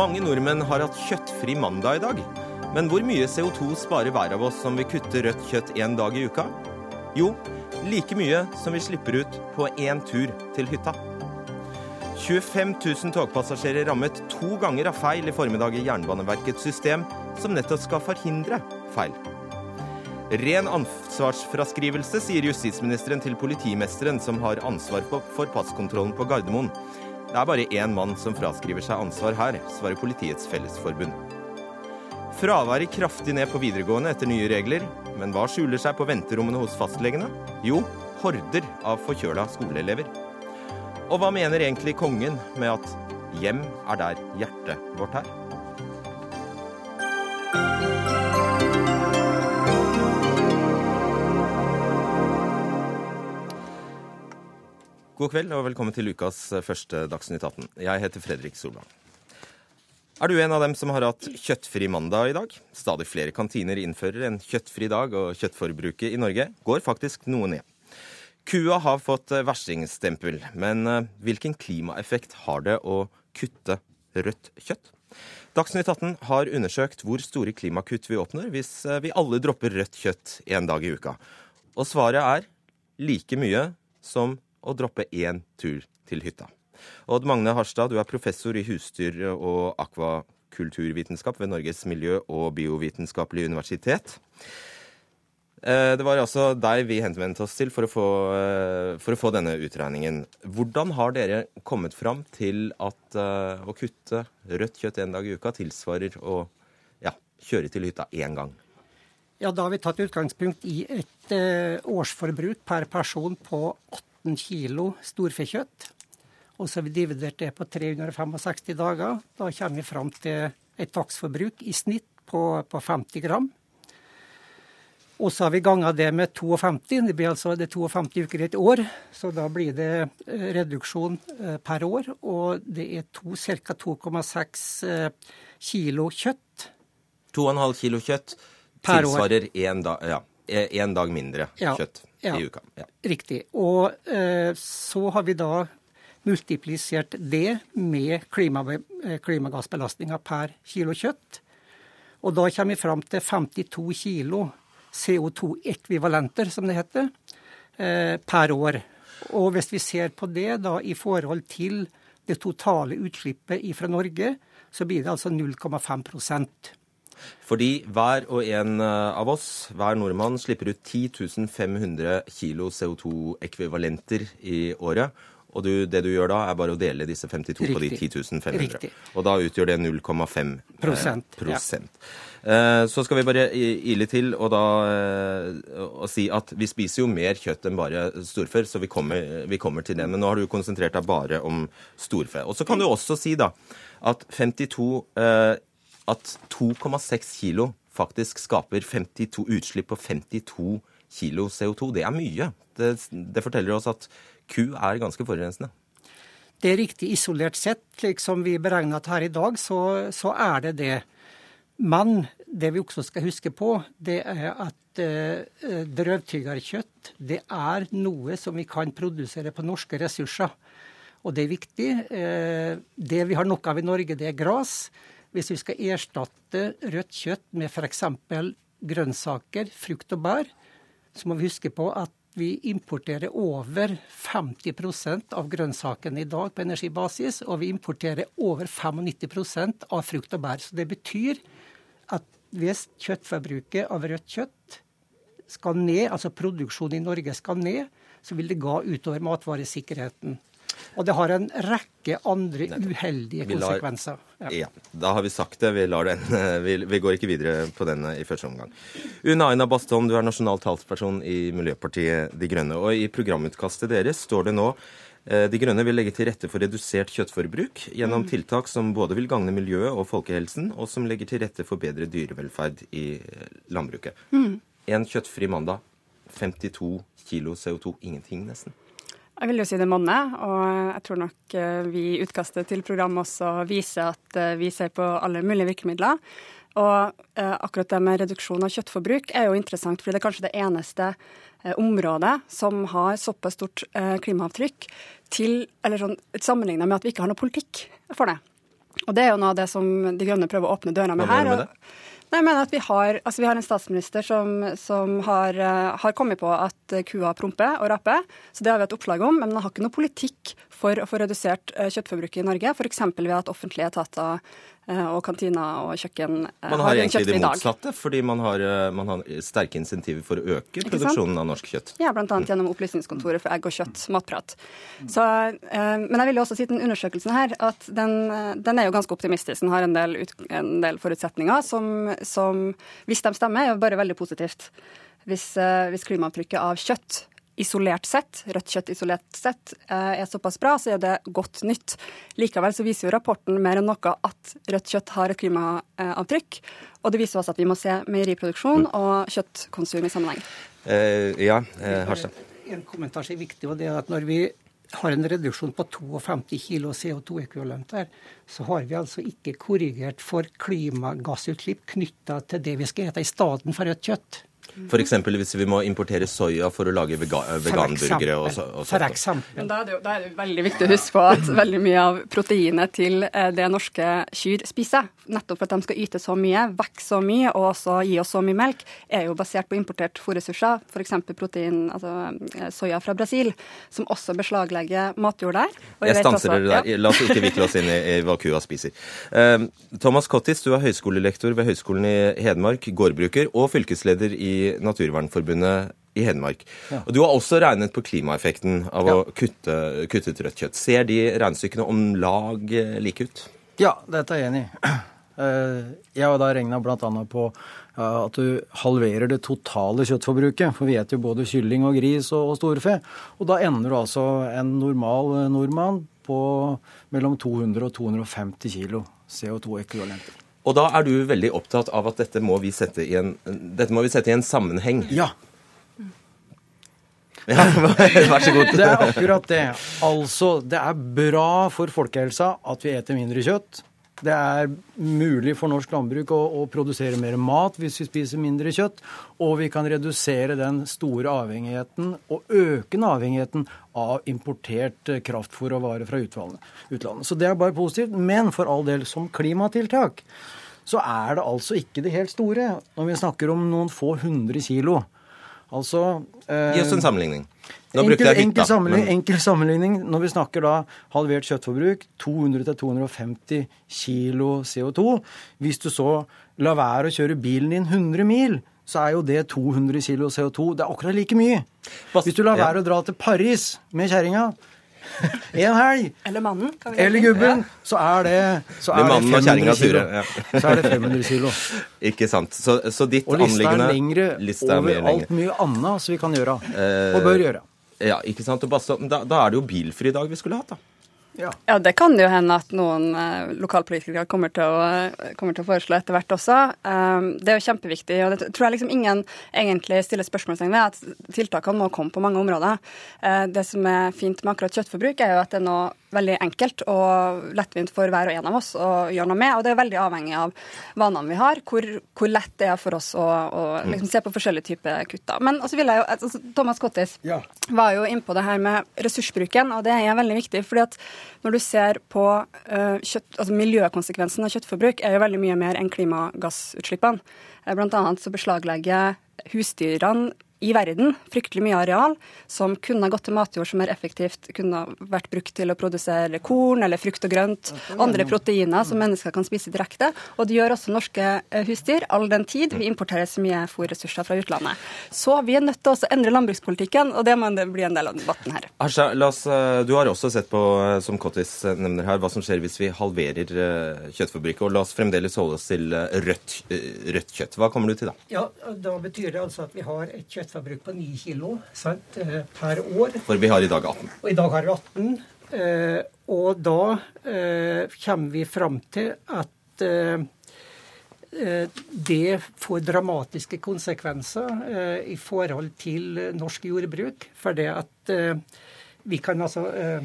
Mange nordmenn har hatt kjøttfri mandag i dag. Men hvor mye CO2 sparer hver av oss som vil kutte rødt kjøtt én dag i uka? Jo, like mye som vi slipper ut på én tur til hytta. 25 000 togpassasjerer rammet to ganger av feil i formiddag i Jernbaneverkets system, som nettopp skal forhindre feil. Ren ansvarsfraskrivelse, sier justisministeren til politimesteren, som har ansvar for passkontrollen på Gardermoen. Det er bare én mann som fraskriver seg ansvar her, svarer Politiets Fellesforbund. Fraværet kraftig ned på videregående etter nye regler. Men hva skjuler seg på venterommene hos fastlegene? Jo, horder av forkjøla skoleelever. Og hva mener egentlig kongen med at hjem er der hjertet vårt er? God kveld og velkommen til ukas første Dagsnytt 18. Jeg heter Fredrik Solvang. Er du en av dem som har hatt kjøttfri mandag i dag? Stadig flere kantiner innfører en kjøttfri dag, og kjøttforbruket i Norge går faktisk noe ned. Kua har fått verstingstempel, men eh, hvilken klimaeffekt har det å kutte rødt kjøtt? Dagsnytt 18 har undersøkt hvor store klimakutt vi åpner hvis eh, vi alle dropper rødt kjøtt en dag i uka. Og svaret er like mye som å droppe én tur til hytta. Odd Magne Harstad, du er professor i husdyr- og akvakulturvitenskap ved Norges miljø- og biovitenskapelige universitet. Eh, det var altså deg vi henvendte oss til for å, få, eh, for å få denne utregningen. Hvordan har dere kommet fram til at uh, å kutte rødt kjøtt en dag i uka tilsvarer å ja, kjøre til hytta én gang? Ja, Da har vi tatt utgangspunkt i et årsforbruk per person på 18 kilo storfekjøtt. Og så har vi dividert det på 365 dager. Da kommer vi fram til et dagsforbruk i snitt på, på 50 gram. Og så har vi ganga det med 52. Det blir altså det 52 uker i et år. Så da blir det eh, reduksjon eh, per år. Og det er ca. 2,6 eh, kilo kjøtt. 2,5 kilo kjøtt tilsvarer én dag, ja, en dag mindre kjøtt ja, i uka. Ja. Riktig. Og eh, så har vi da multiplisert det med klima, klimagassbelastninga per kilo kjøtt. Og da kommer vi fram til 52 kilo CO2-ekvivalenter, som det heter, eh, per år. Og hvis vi ser på det da i forhold til det totale utslippet fra Norge, så blir det altså 0,5 fordi hver og en eh, av oss, hver nordmann, slipper ut 10 500 kilo CO2-ekvivalenter i året. Og du, det du gjør da, er bare å dele disse 52 Riktig. på de 10 500. Riktig. Og da utgjør det 0,5 prosent. prosent. Ja. Eh, så skal vi bare ile til og da eh, og si at vi spiser jo mer kjøtt enn bare storfe, så vi kommer, vi kommer, til det. Men nå har du konsentrert deg bare om storfe. Og så kan du også si da at 52 eh, At 2,6 kilo faktisk skaper 52 utslipp på 52 kilo CO2. Det er mye. Det, det forteller oss at ku er ganske forurensende. Det er riktig isolert sett, slik som vi beregnet her i dag, så, så er det det. Men det vi også skal huske på, det er at eh, drøvtyggerkjøtt det er noe som vi kan produsere på norske ressurser. Og det er viktig. Eh, det vi har nok av i Norge, det er gras. Hvis vi skal erstatte rødt kjøtt med f.eks. grønnsaker, frukt og bær, så må vi huske på at vi importerer over 50% av grønnsakene i dag på energibasis, og vi importerer over 95% av frukt og bær. Så det betyr at hvis kjøttforbruket av rødt kjøtt skal ned, altså produksjonen i Norge skal ned, så vil det gå utover matvaresikkerheten. Og det har en rekke andre uheldige konsekvenser. Ja. ja. Da har vi sagt det. Vi, den, vi, vi, går ikke videre på den i første omgang. Una Aina Bastholm, du er nasjonal talsperson i Miljøpartiet De Grønne. Og i programutkastet deres står det nå Eh, de Grønne vil legge til rette for redusert kjøttforbruk gjennom mm. tiltak som både vil gagne miljøet og folkehelsen, og som legger til rette for bedre dyrevelferd i eh, landbruket. Mm. En kjøttfri mandag. 52 kilo CO2. Ingenting, nesten. Jeg vil jo si det monner, og jeg tror nok eh, vi i utkastet til programmet også viser at vi ser på alle mulige virkemidler. Og akkurat det med reduksjon av kjøttforbruk er jo interessant, fordi det er kanskje det eneste området som har såpass stort eh, klimaavtrykk, til, eller sånn, sammenligna med at vi ikke har noe politikk for det. Og det er jo noe av det som De Grønne prøver å åpne døra med Hva her. mener du med Nei, jeg mener at Vi har, altså vi har en statsminister som, som har, eh, har kommet på at eh, kua promper og raper. Så det har vi et oppslag om. Men den har ikke noe politikk for å få redusert eh, kjøttforbruket i Norge. F.eks. ved at offentlige etater og kantina og kjøkken eh, Man har en egentlig det motsatte, fordi man har, eh, man har sterke insentiver for å øke produksjonen av norsk kjøtt. Ja, bl.a. gjennom Opplysningskontoret for egg og kjøtt, Matprat. Så, eh, men jeg vil jo også si den undersøkelsen her at den, eh, den er jo ganske optimistisk. Den har en del, ut, en del forutsetninger som, som, hvis de stemmer, er jo bare veldig positivt. Hvis, eh, hvis klimaavtrykket av kjøtt isolert sett, rødt kjøtt isolert sett, eh, er såpass bra, så er det godt nytt. Likevel så viser jo rapporten mer enn noe at rødt kjøtt har et klimaavtrykk. Og det viser også at vi må se meieriproduksjon og kjøttkonsum i sammenheng. Uh, ja, uh, Harstad. En kommentar som er viktig, og det er at når vi har en reduksjon på 52 kg CO2-ekvivalenter, så har vi altså ikke korrigert for klimagassutslipp knytta til det vi skal ete i stedet for rødt kjøtt. F.eks. hvis vi må importere soya for å lage vega veganburgere og, så, og For eksempel. Men da er, det jo, da er det jo veldig viktig å huske på at veldig mye av proteinet til eh, det norske kyr spiser, nettopp for at de skal yte så mye, vokse så mye og også gi oss så mye melk, er jo basert på importert fôrressurser, f.eks. protein, altså eh, soya fra Brasil, som også beslaglegger matjord der. Jeg stanser dere der. La oss ikke vikle oss inn i, i hva kua spiser. Uh, Thomas Cottis, du er høyskolelektor ved Høgskolen i Hedmark, gårdbruker og fylkesleder i Naturvernforbundet i Hedmark. Og Du har også regnet på klimaeffekten av å kutte, kutte ut rødt kjøtt. Ser de regnestykkene om lag eh, like ut? Ja, dette er jeg enig i. Eh, Jeg har da regna bl.a. på at du halverer det totale kjøttforbruket. For vi spiser jo både kylling og gris og og storfe. Og da ender du altså en normal eh, nordmann på mellom 200 og 250 kilo CO2-ekvivalenter. Og da er du veldig opptatt av at dette må vi sette i en, dette må vi sette i en sammenheng. Ja, Ja, vær så god. det er akkurat det. Altså, det er bra for folkehelsa at vi eter mindre kjøtt. Det er mulig for norsk landbruk å, å produsere mer mat hvis vi spiser mindre kjøtt. Og vi kan redusere den store avhengigheten og økende avhengigheten av importert eh, kraftfôr og varer fra utlandet. Så det er bare positivt. Men for all del, som klimatiltak så er det altså ikke det helt store når vi snakker om noen få hundre kilo. Altså eh, Gi oss en sammenligning. Nå Enkel, brukte jeg enkel, hytta. sammenligning, men- enkel sammenligning. Når vi snakker da halvert kjøttforbruk, 200-250 kilo CO2. Hvis du så lar være å kjøre bilen din 100 mil, så er jo det 200 kilo CO2. Det er akkurat like mye. Hvis du lar være å dra til Paris med kjerringa en helg, Eller mannen, kan vi eller gubben, så er det, så er det mannen og 500 kjerringa kilo. ja. Så er det 500 kilo. Ikke sant. Så, så ditt Og lista er lengre er over alt mye annet som vi kan gjøre, Eh, og bør gjøre. Ja, ikke sant. Da, da er det jo bilfri dag vi skulle hatt, da. Ja. Det kan jo hende at noen eh, lokalpolitikere kommer til, å, kommer til å foreslå etter hvert også. Um, det er jo kjempeviktig, og det tror jeg liksom ingen egentlig stiller spørsmålstegn ved, at tiltakene må komme på mange områder. Uh, det som er fint med akkurat kjøttforbruk, er jo at det noe veldig enkelt og lettvint for hver og en av oss å gjøre noe med, og det er veldig avhengig av vanene vi har, hvor, hvor lett det er for oss å, å liksom se på forskjellige typer kutt. da. Men også vil jeg jo, altså, Thomas Cottis Ja. var jo innpå det her med ressursbruken, og det er veldig viktig. fordi at når du ser på uh, kjøtt, altså miljøkonsekvensen av kjøttforbruk, er jo veldig mye mer enn klimagassutslippene. Eh, Blant annet så beslaglegger husdyrene i verden fryktelig mye areal som kunne ha gått til matjord som mer effektivt kunne ha vært brukt til å produsere korn eller frukt og grønt, andre proteiner som mennesker kan spise direkte. Og det gjør også norske eh, husdyr, all den tid vi importerer så mye fôrressurser fra utlandet. Så vi er nødt til å endre landbrukspolitikken, og det må bli en del av debatten her. Asha, la oss, eh, du har også sett på, eh, som Kottis nevner her, hva som skjer hvis vi halverer kjøttfabrikken kjøttforbruket. Og la oss fremdeles holde oss til rødt, rødt kjøtt. Hva kommer du til da? Ja, Da betyr det altså at vi har et kjøttforbruk på 9 kilo eh, per år. For vi har i dag 18. Og i dag har vi 18. Eh, og da eh, kommer vi fram til at det får dramatiske konsekvenser i forhold til norsk jordbruk. For det at Vi kan altså uh,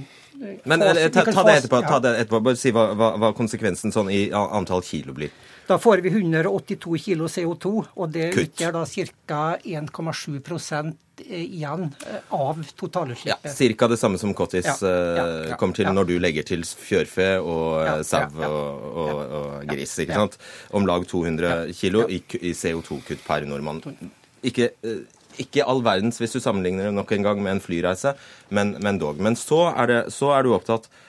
Men ta, ta, det etterpå, ta, det etterpå, Bare si hva, hva, hva, konsekvensen sånn i antall kilo blir. Da får vi 182 kilo CO2, og det utgjør da ca. 1,7 igjen eh, av totalutslippet. Ja, Ca. det samme som Cottis ja, ja, ja, kommer til når du legger til fjørfe og sau og, og, og, gris. ikke sant? Om lag 200 kilo i, i CO2-kutt per nordmann. Ikke, eh, ikke, all verdens hvis du sammenligner det nok en gang med en flyreise, men, men dog. Men så er, det, så er, du opptatt av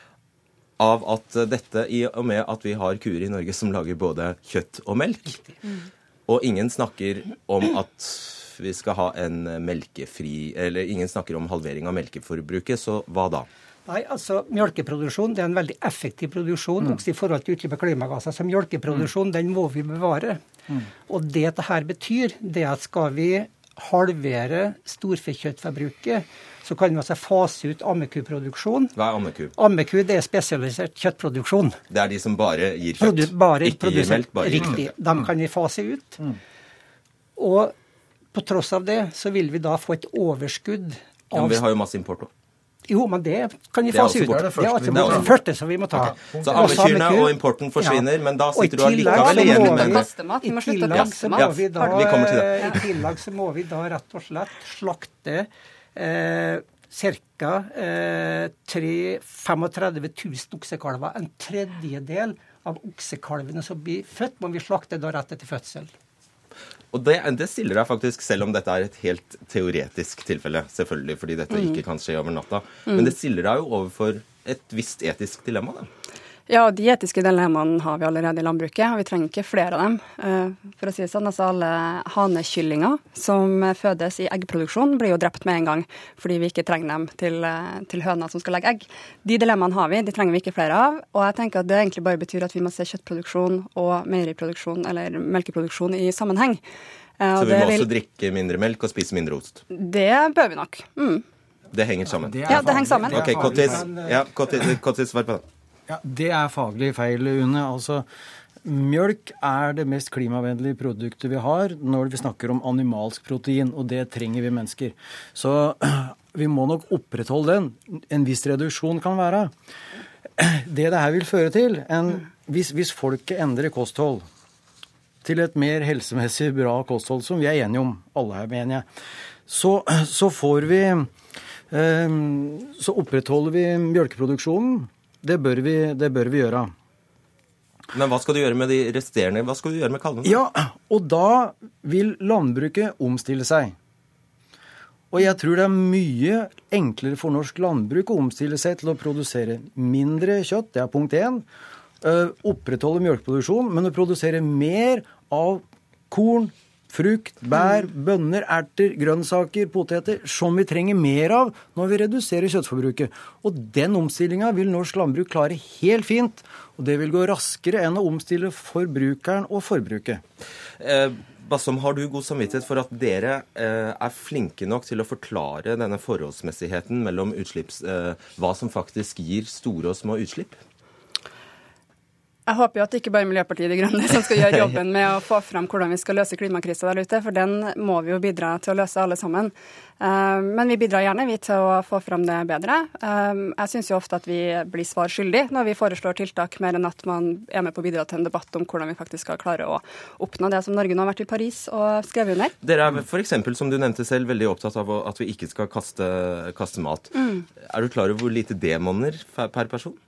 at dette, i og med at vi har kuer i Norge som lager både kjøtt og melk, og ingen snakker om at vi skal ha en melkefri Eller ingen snakker om halvering av melkeforbruket, så hva da? Nei, altså Melkeproduksjon det er en veldig effektiv produksjon mm. også i forhold til utslipp av klimagasser. Så melkeproduksjon mm. den må vi bevare. Mm. Og det dette betyr, det er at skal vi halvere storfekjøttforbruket, så kan vi altså fase ut ammekuproduksjon. Hva er ammeku? Ammeku det er spesialisert kjøttproduksjon. Det er de som bare gir kjøtt? Produ bare ikke gir melk? bare Riktig. Kjøtt. Dem kan vi fase ut. Mm. Og på tross av det så vil vi da få et overskudd av ja, Vi har jo masse import òg. Jo, men det kan vi fase ut. Det er altså det første som vi må ta. Okay. Så ammekyrne og importen forsvinner, ja. men da sitter du allikevel igjen med i tillegg så må vi da rett og slett slakte eh, ca. Eh, 35 000 oksekalver. En tredjedel av oksekalvene som blir født, må vi slakte da rett etter fødsel. Og det, det, stiller deg faktisk, selv om dette er et helt teoretisk tilfelle, selvfølgelig, fordi dette mm. ikke kan skje over natta, mm. men det stiller deg jo overfor et visst etisk dilemma. da. Ja, de etiske dilemmaene har vi allerede i landbruket, og vi trenger ikke flere av dem. Eh, for å si det sånn, altså Alle hanekyllinger som fødes i eggproduksjon, blir jo drept med en gang fordi vi ikke trenger dem til, eh, til høna som skal legge egg. De dilemmaene har vi, de trenger vi ikke flere av. Og jeg tenker at det egentlig bare betyr at vi må se kjøttproduksjon og meieriproduksjon eller melkeproduksjon i sammenheng. Eh, Så vi må vil... også drikke mindre melk og spise mindre ost? Det bør vi nok. Mm. Det henger sammen? Ja, det henger sammen. Ok, Kottis, ja, Kottis, svar på det. Ja, Det er faglig feil, Une. Altså, Mjølk er det mest klimavennlige produktet vi har når vi snakker om animalsk protein, og det trenger vi mennesker. Så vi må nok opprettholde den. En viss reduksjon kan være. Det det her vil føre til, en, hvis, hvis folket endrer kosthold til et mer helsemessig bra kosthold, som vi er enige om, alle her, mener jeg, så, så får vi eh, Så opprettholder vi mjølkeproduksjonen det bør vi, det bør vi gjøre. Men hva skal du gjøre med de resterende? Hva skal du gjøre med kalvene? Ja, og da vil landbruket omstille seg. Og jeg tror det er mye enklere for norsk landbruk å omstille seg til å produsere mindre kjøtt, det er punkt én. Uh, opprettholde melkeproduksjon, men å produsere mer av korn, frukt, bær, bønner, erter, grønnsaker, poteter, som vi trenger mer av når vi reduserer kjøttforbruket. Og den omstillinga vil norsk landbruk klare helt fint. Og det vil gå raskere enn å omstille forbrukeren og forbruket. Eh, Bassom, har du god samvittighet for at dere eh, er flinke nok til å forklare denne forholdsmessigheten mellom utslipps, eh, hva som faktisk gir store og små utslipp? Jeg håper jo at det ikke bare er Miljøpartiet De Grønne som skal gjøre jobben med å få fram hvordan vi skal løse klimakrisa der ute, for den må vi jo bidra til å løse alle sammen. Eh, men vi bidrar gjerne vi til å få fram det bedre. Eh, jeg syns jo ofte at vi blir svar skyldig når vi foreslår tiltak, mer enn at man er med på å bidra til en debatt om hvordan vi faktisk skal klare å oppnå det som Norge nå har vært i Paris og skrevet under. Dere er f.eks., som du nevnte selv, veldig opptatt av at vi ikke skal kaste, kaste mat. Mm. Er du klar over hvor lite det monner per person?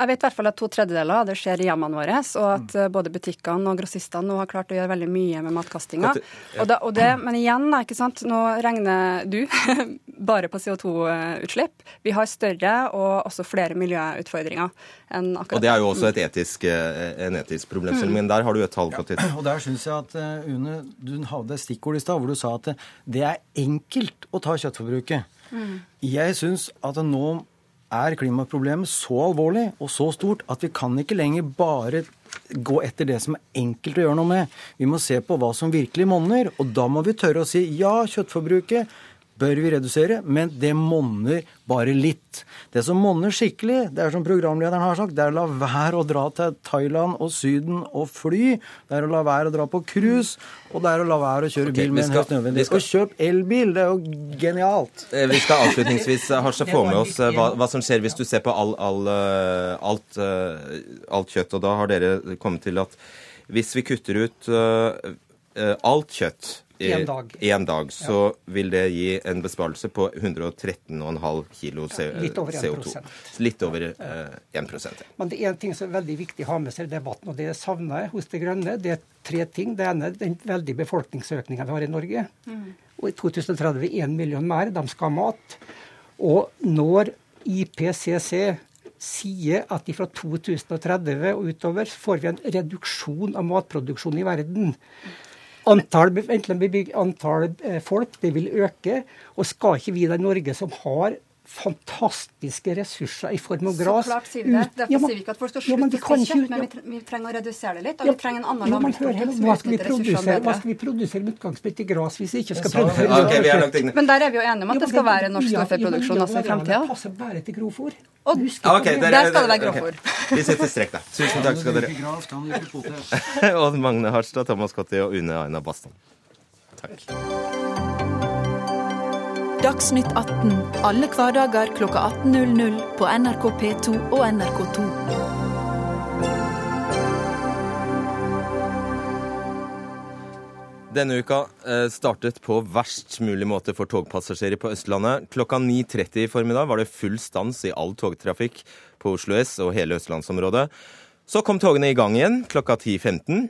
Jeg vet i hvert fall at to tredjedeler av det skjer i hjemmene våre, og at mm. både butikkene og grossistene nå har klart å gjøre veldig mye med matkastinga. Ja. men igjen, ikke sant? nå regner du bare på CO2-utslipp. Vi har større og også flere miljøutfordringer enn akkurat Og det er jo også etisk, eh, en etisk problemstilling, mm. men der har du et tall på Ja, og der syns jeg at uh, Une, du hadde et stikkord i stad hvor du sa at det er enkelt å ta kjøttforbruket. Mm. Jeg syns at nå er klimaproblemet så alvorlig og så stort at vi kan ikke lenger bare gå etter det som er enkelt å gjøre noe med. Vi må se på hva som virkelig monner, og da må vi tørre å si ja, kjøttforbruket bør vi redusere, men det monner bare litt. Det som monner skikkelig, det er som programlederen har sagt, det er å la være å dra til Thailand og Syden og fly. Det er å la være å dra på cruise, og det er å la være å kjøre okay, bil med med en skal- høyst nødvendig. skal- Og kjøp elbil, det er jo genialt. Eh, Vi skal avslutningsvis eh, Harsha, få med oss eh, hva, hva som skjer hvis du ser på all, all, alt, alt kjøtt. Og da har dere kommet til at hvis vi kutter ut alt kjøtt i En dag. en dag, så vil det gi en besparelse på 113,5 kilo CO2. litt over 1%. CO2. Litt over eh, 1 ja. Men det er en ting som er veldig viktig å ha med seg i debatten, og det savner jeg hos De Grønne. Det er tre ting. Det ene er den veldige befolkningsøkninga vi har i Norge. Og i 2030 1 million mer. De skal ha mat. Og når IPCC sier at fra 2030 og utover får vi en reduksjon av matproduksjonen i verden. Antall, antall eh, folk det vil øke. Og skal ikke vi i Norge, som har fantastiske ressurser i form av gras Så klart sier vi det. ut- Derfor Ja, men- sier vi ikke at folk skal slutte vi å spise kjøtt, men vi, trenger å redusere det litt. Og Ja, vi trenger en annen ja, landbrukspolitikk som utnytter ressursene Hva skal vi produsere med utgangspunkt i gras hvis vi ikke skal produsere Ok, vi er langt inne. Men der er vi jo enige om at det skal være norsk Ja, ja, storfeproduksjon ja, også i framtida. Det passer bare til grovfôr. Og- Husk Ja, på ok, det. dere- Der skal det være ok. Okay. Vi sitter strek der. Tusen takk skal dere. Odd Magne Harstad, Thomas Cotti og Une Aina Baston. Takk. Dagsnytt 18 alle hverdager klokka 18.00 på NRK P2 og NRK2. Denne uka eh, startet på verst mulig måte for togpassasjerer på Østlandet. Klokka 9.30 i formiddag var det full stans i all togtrafikk på Oslo S og hele østlandsområdet. Så kom togene i gang igjen klokka 10.15,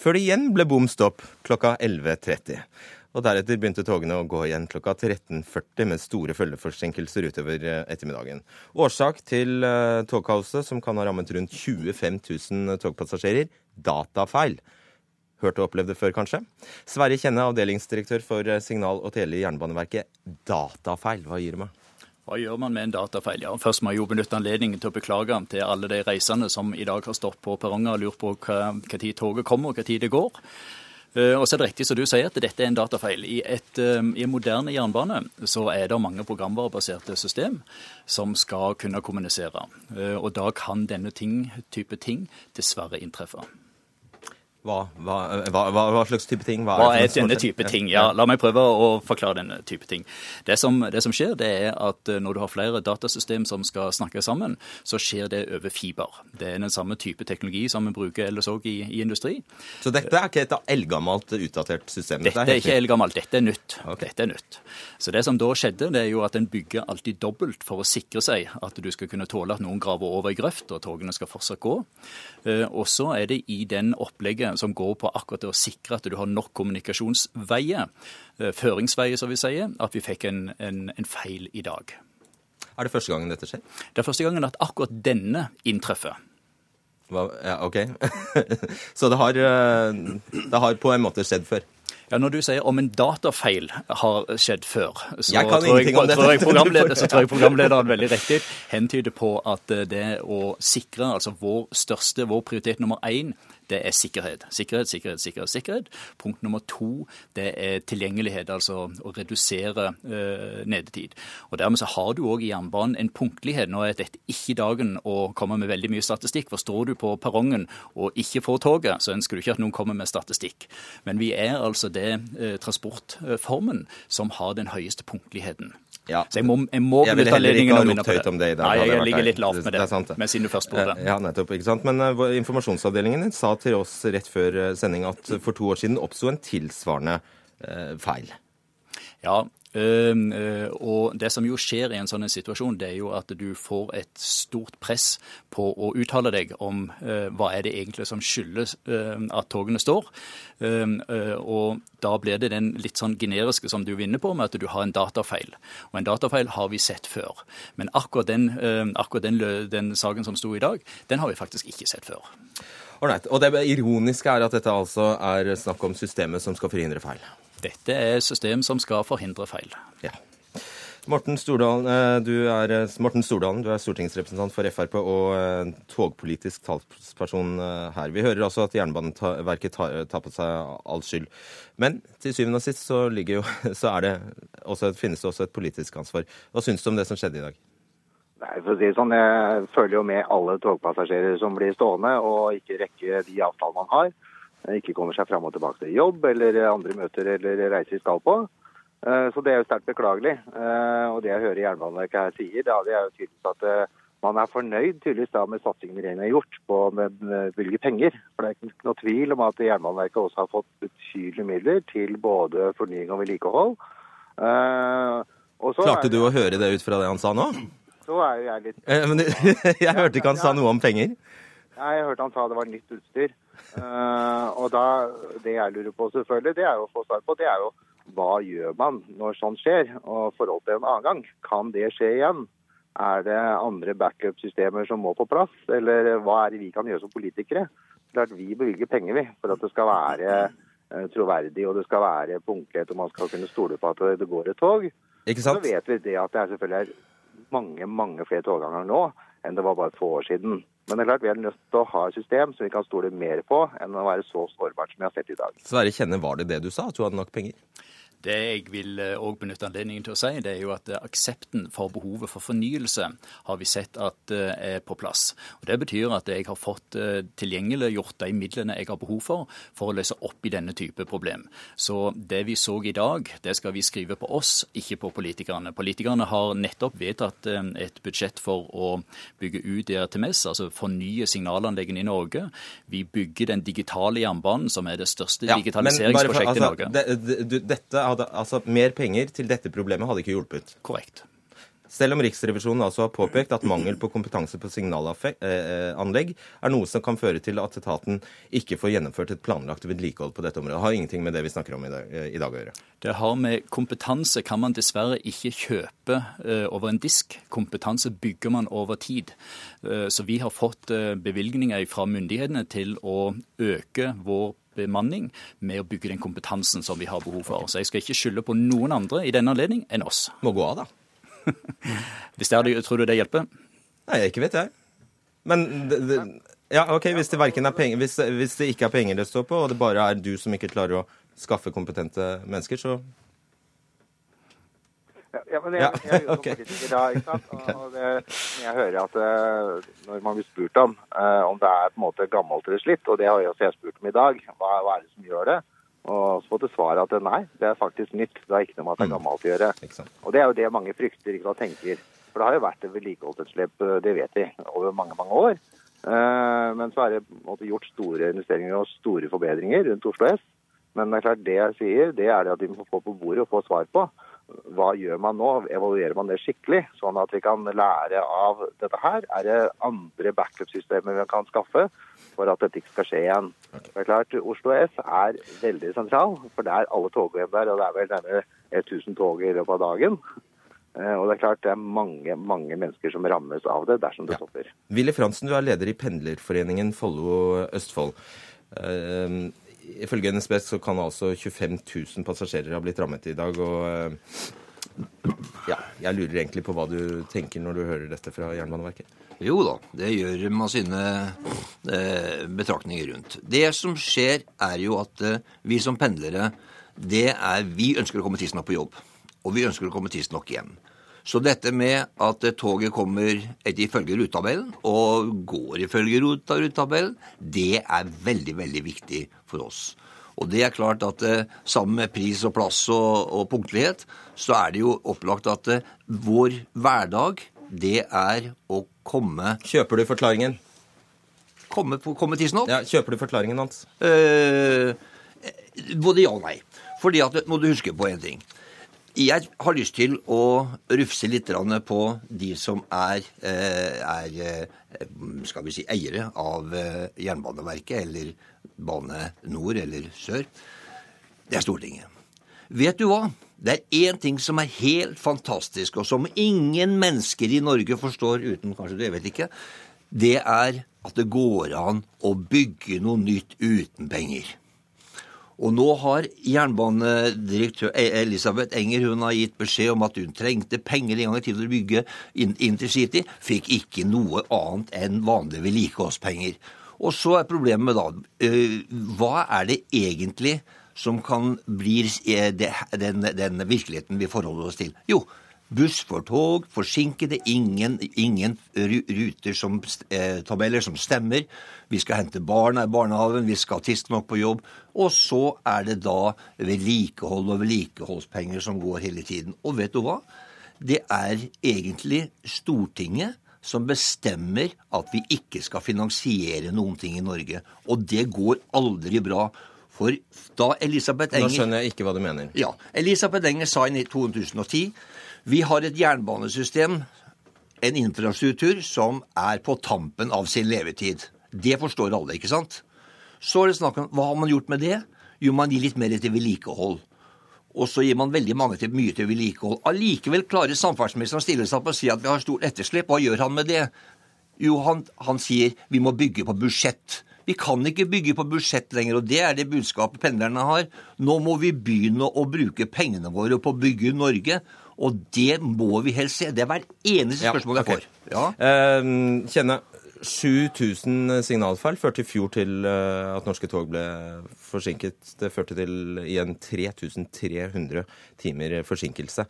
før det igjen ble bom stopp klokka 11.30. Og deretter begynte togene å gå igjen klokka 13.40 med store følgeforsinkelser utover eh, ettermiddagen. Årsak til eh, togkaoset, som kan ha rammet rundt 25 000 togpassasjerer, datafeil. Hørt og opplevd det før, kanskje? Sverre Kjenne, avdelingsdirektør for eh, Signal og Tele i Jernbaneverket. Datafeil, hva gir det meg? Hva gjør man med en datafeil? Ja, først må jeg jo benytte anledningen til å beklage til alle de reisende som i dag har stått på perronger og lurt på hva, hva tid toget kommer og hva tid det går. Eh, Og så er det riktig som du sier at dette er en datafeil. I, et, eh, I en moderne jernbane så er det mange programvarebaserte system som skal kunne kommunisere. Eh, Og da kan denne ting, type ting dessverre inntreffe. Hva, hva, hva, hva, slags type ting? Hva er for denne type ting? Ja, La meg prøve å forklare denne type ting. Det som, det som skjer, det er at eh, når du har flere datasystem som skal snakke sammen, så skjer det over fiber. Det er den samme type teknologi som vi bruker ellers òg i, i industri. Så dette er ikke et eldgammelt, utdatert system? Dette er ikke eldgammelt, dette er nytt. Okay. Dette er nytt. Så det som da skjedde, det er jo at en bygger alltid dobbelt for å sikre seg at du skal kunne tåle at noen graver over i grøft, og togene skal fortsatt gå. Eh, Og så er det i den opplegget som går på akkurat det å sikre at du har nok kommunikasjonsveier, eh, føringsveier som vi sier, at vi fikk en, en, en feil i dag. Er det første gangen dette skjer? Det er første gangen at akkurat denne inntreffer. Hva, ja, OK. Så det har, eh, det har på en måte skjedd før? Ja, Når du sier om en datafeil har skjedd før, så Jeg tror, jeg, tror, jeg programleder, så tror jeg programlederen veldig riktig hentyder på at det å sikre, altså vår største, vår prioritet nummer én, det er sikkerhet. Sikkerhet, sikkerhet, sikkerhet. sikkerhet. Punkt nummer to det er tilgjengelighet, altså å redusere eh, nedetid. Og Dermed så har du òg i jernbanen en punktlighet. Nå er dette ikke dagen å komme med veldig mye statistikk. for Står du på perrongen og ikke får toget, så ønsker du ikke at noen kommer med statistikk. Men vi er altså det eh, transportformen som har den høyeste punktligheten. Ja. Så jeg må, jeg må Jeg benytte anledningen ha å minne på det Nei, jeg jeg ligger litt lavt med Det det, men siden du først spurte. det. Ja, nettopp. ikke sant? Men uh, informasjonsavdelingen din sa til oss rett før eh, sending at for to år siden oppsto en tilsvarende uh, feil. Ja, og det som jo skjer i en sånn situasjon, det er jo at du får et stort press på å uttale deg om øh, hva er det egentlig som skyldes øh, at togene står. Øh, og da blir det den litt sånn generiske som du vinner på, med at du har en datafeil. Og en datafeil har vi sett før. Men akkurat den, akkurat den, den saken som sto i dag, den har vi faktisk ikke sett før. Alright. Og det ironiske er at dette altså er snakk om systemet som skal forhindre feil. Dette er system som skal forhindre feil. Ja. Morten Stordalen, eh, du er, eh, Morten Stordalen, du er stortingsrepresentant for Frp og eh, togpolitisk talsperson her. Vi hører altså at Jernbaneverket tar, tar på seg all skyld. Men til syvende og sist så, jo, så er det også, finnes det også et politisk ansvar. Hva syns du om det som skjedde i dag? Nei, for å si det sånn, Jeg følger jo med alle togpassasjerer som blir stående og ikke rekker de avtalene man har. Ikke kommer seg fram og tilbake til jobb eller andre møter eller reiser de skal på. Eh, Så det er jo sterkt beklagelig. Eh, Og det jeg hører Jernbaneverket her sier, da, det er jo tydeligvis at eh, man er fornøyd tydeligvis da med satsingen regjeringen har gjort på å bevilge penger. For det er ikke noe tvil om at Jernbaneverket også har fått betydelige midler til både fornying og vedlikehold. Eh, og Klarte du å høre det ut fra det han sa nå? Så er jo jeg litt Eh, Men jeg hørte ikke han sa noe om penger. Nei, Jeg hørte han sa det var nytt utstyr. Eh, og da, Det jeg lurer på, selvfølgelig, det er jo å få svar på, det er jo hva gjør man når sånt skjer? Og forhold til en annen gang, kan det skje igjen? Er det andre backup-systemer som må på plass, eller hva er det vi kan gjøre som politikere? Klart Vi bevilger penger vi, for at det skal være eh, troverdig og det skal være punktlighet og man skal kunne stole på at det går et tog. Ikke Så vet vi det at det er selvfølgelig mange mange flere togganger nå enn det var bare få år siden. Men det er klart vi er nødt til å ha et system som vi kan stole mer på enn å være så sårbart som vi har sett i dag. Sverre Kjenne, var det det du sa? At du hadde nok penger? Det jeg vil òg benytte anledningen til å si, det er jo at eh, aksepten for behovet for fornyelse har vi sett at eh, er på plass. Og Det betyr at jeg har fått tilgjengelig tilgjengeliggjort de midlene jeg har behov for for å løse opp i denne type problem. Så det vi så i dag, det skal vi skrive på oss, ikke på politikerne. Politikerne har nettopp vedtatt eh, et budsjett for å bygge ut ERTMS, altså fornye signalanleggene i Norge. Vi bygger den digitale jernbanen, som er det største Ja, men for- digitaliseringsprosjektet i altså, Norge. det- det- dette hadde, altså, mer penger til dette problemet hadde ikke hjulpet. Korrekt. Selv om Riksrevisjonen altså har påpekt at mangel på kompetanse på signalanlegg er noe som kan føre til at etaten ikke får gjennomført et planlagt vedlikehold på dette området. Det har ingenting med det vi snakker om i dag, i dag å gjøre. Det har med kompetanse kan man dessverre ikke kjøpe eh, over en disk. Kompetanse bygger man over tid. Eh, så vi har fått eh, bevilgninger fra myndighetene til å øke vår bemanning med å bygge den kompetansen som vi har behov for. Så jeg skal ikke skylde på noen andre i denne anledning enn oss. Må gå av, da. Hvis det er tror du det hjelper? Nei, ikke vet jeg. Men det, det, ja, OK, hvis det, er penger, hvis, hvis det ikke er penger det står på, og det bare er du som ikke klarer å skaffe kompetente mennesker, så Ja, men jeg, jeg, jeg er jo som ok. politiker da, ikke sant? Og det, jeg hører at eh, når man blir spurt om eh, om det er på en måte gammelt eller slitt, og det har jeg også jeg spurt om i dag, hva, hva er det som gjør det? Og så fått til svar at nei, det er faktisk nytt. Det har ikke noe med at det er gammelt å gjøre. Og det er jo det mange frykter ikke sant, tenker. For det har jo vært et vedlikeholdsetterslep, eh, det vet vi, over mange, mange år. Men så er det måte gjort store investeringer og store forbedringer rundt Oslo S. Men det er klart det jeg sier, det er det at vi må få på bordet og få svar på. Hva gjør man nå? Evaluerer man det skikkelig, sånn at vi kan lære av dette her? Er det andre backup-systemer vi kan skaffe for at dette ikke skal skje igjen? Det er klart, Oslo S er veldig sentral, for det er alle togene der, og det er vel nærmere 1000 tog i løpet av dagen. Eh, Og det er klart det er mange, mange mennesker som rammes av det dersom det stopper. Willy Fransen, du er leder i Pendlerforeningen Follo-Østfold. Uh, ifølge NSB så kan altså 25 000 passasjerer ha blitt rammet i dag. og eh, ja, Jeg lurer egentlig på hva du tenker når du hører dette fra Jernbaneverket. Jo da, det gjør man sine eh, betraktninger rundt. Det som skjer, er jo at eh, vi som pendlere, det er Vi ønsker å komme tidsnok på jobb. Og vi ønsker å komme tidsnok hjem. Så dette med at toget kommer etter ifølge rutetabellen og går ifølge rutetabellen, det er veldig, veldig viktig for oss. Og det er klart at eh, sammen med pris og plass og, og punktlighet, så er det jo opplagt at eh, vår hverdag, det er å komme, Kjøper du forklaringen? komme, komme tidsnok. Ja, Kjøper du forklaringen hans? Eh, både ja og nei. Fordi at må du huske på en ting. Jeg har lyst til å rufse litt på de som er, eh, er eh, skal vi si, eiere av eh, Jernbaneverket, eller Bane Nor eller Sør. Det er Stortinget. Vet du hva? Det er én ting som er helt fantastisk, og som ingen mennesker i Norge forstår uten kanskje du, jeg vet ikke. Det er at det går an å bygge noe nytt uten penger. Og nå har jernbanedirektør E- Elisabeth Enger hun har gitt beskjed om at hun trengte penger en gang i tiden til å bygge intercity. Fikk ikke noe annet enn vanlige vedlikeholdspenger. Og så er problemet da eh, Hva er det egentlig som kan bli eh, den, den virkeligheten vi forholder oss til? Jo, buss for tog, forsinkede, ingen, ingen ruter som, eh, tabeller som stemmer. Vi skal hente barna i barnehagen, vi skal tidsnok på jobb. Og så er det da vedlikehold og vedlikeholdspenger som går hele tiden. Og vet du hva? Det er egentlig Stortinget som bestemmer at vi ikke skal finansiere noen ting i Norge. Og det går aldri bra. For da Elisabeth Nå Enger skjønner jeg ikke hva du mener. ja, Elisabeth Enger sa i 2010 vi har et jernbanesystem, en infrastruktur, som er på tampen av sin levetid. Det forstår alle, ikke sant? Så er det snakk om hva har man gjort med det? Jo, man gir litt mer til vedlikehold. Og så gir man veldig mange til, mye til vedlikehold. Allikevel klarer samferdselsministeren å stille seg opp og si at vi har stort etterslep. Hva gjør han med det? Jo, han, han sier vi må bygge på budsjett. Vi kan ikke bygge på budsjett lenger, og det er det budskapet pendlerne har. Nå må vi begynne å bruke pengene våre på å bygge Norge, og det må vi helst se. Det er hver eneste Ja, spørsmål jeg får. Ja. Uh, Kjenne, 7000 signalfeil førte i fjor til eh, at norske tog ble forsinket. Det førte til igjen 3300 timer forsinkelse.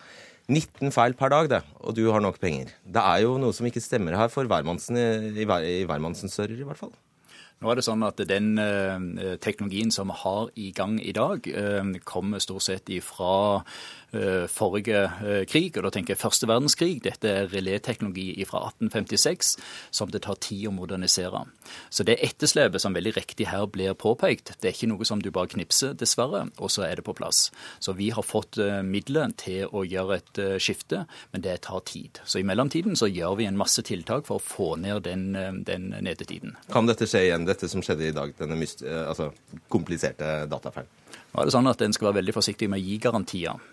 19 feil per dag, det. Og du har nok penger. Det er jo noe som ikke stemmer her for hvermannsen i, i, i hvermannsens ører, i hvert fall. Nå er det sånn at Den eh, teknologien som vi har i gang i dag, eh, kommer stort sett ifra eh, forrige krig. og da tenker jeg Første verdenskrig. Dette er reléteknologi fra 1856 som det tar tid å modernisere. Så det etterslepet som veldig riktig her blir påpekt, det er ikke noe som du bare knipser, dessverre, og så er det på plass. Så vi har fått midler til å gjøre et skifte, men det tar tid. Så i mellomtiden så gjør vi en masse tiltak for å få ned den, den nedetiden. Kan dette skje igjen, dette som skjedde i dag? Denne eh, altså, kompliserte datafeilen? Nå er det sånn at En skal være veldig forsiktig med å gi garantier.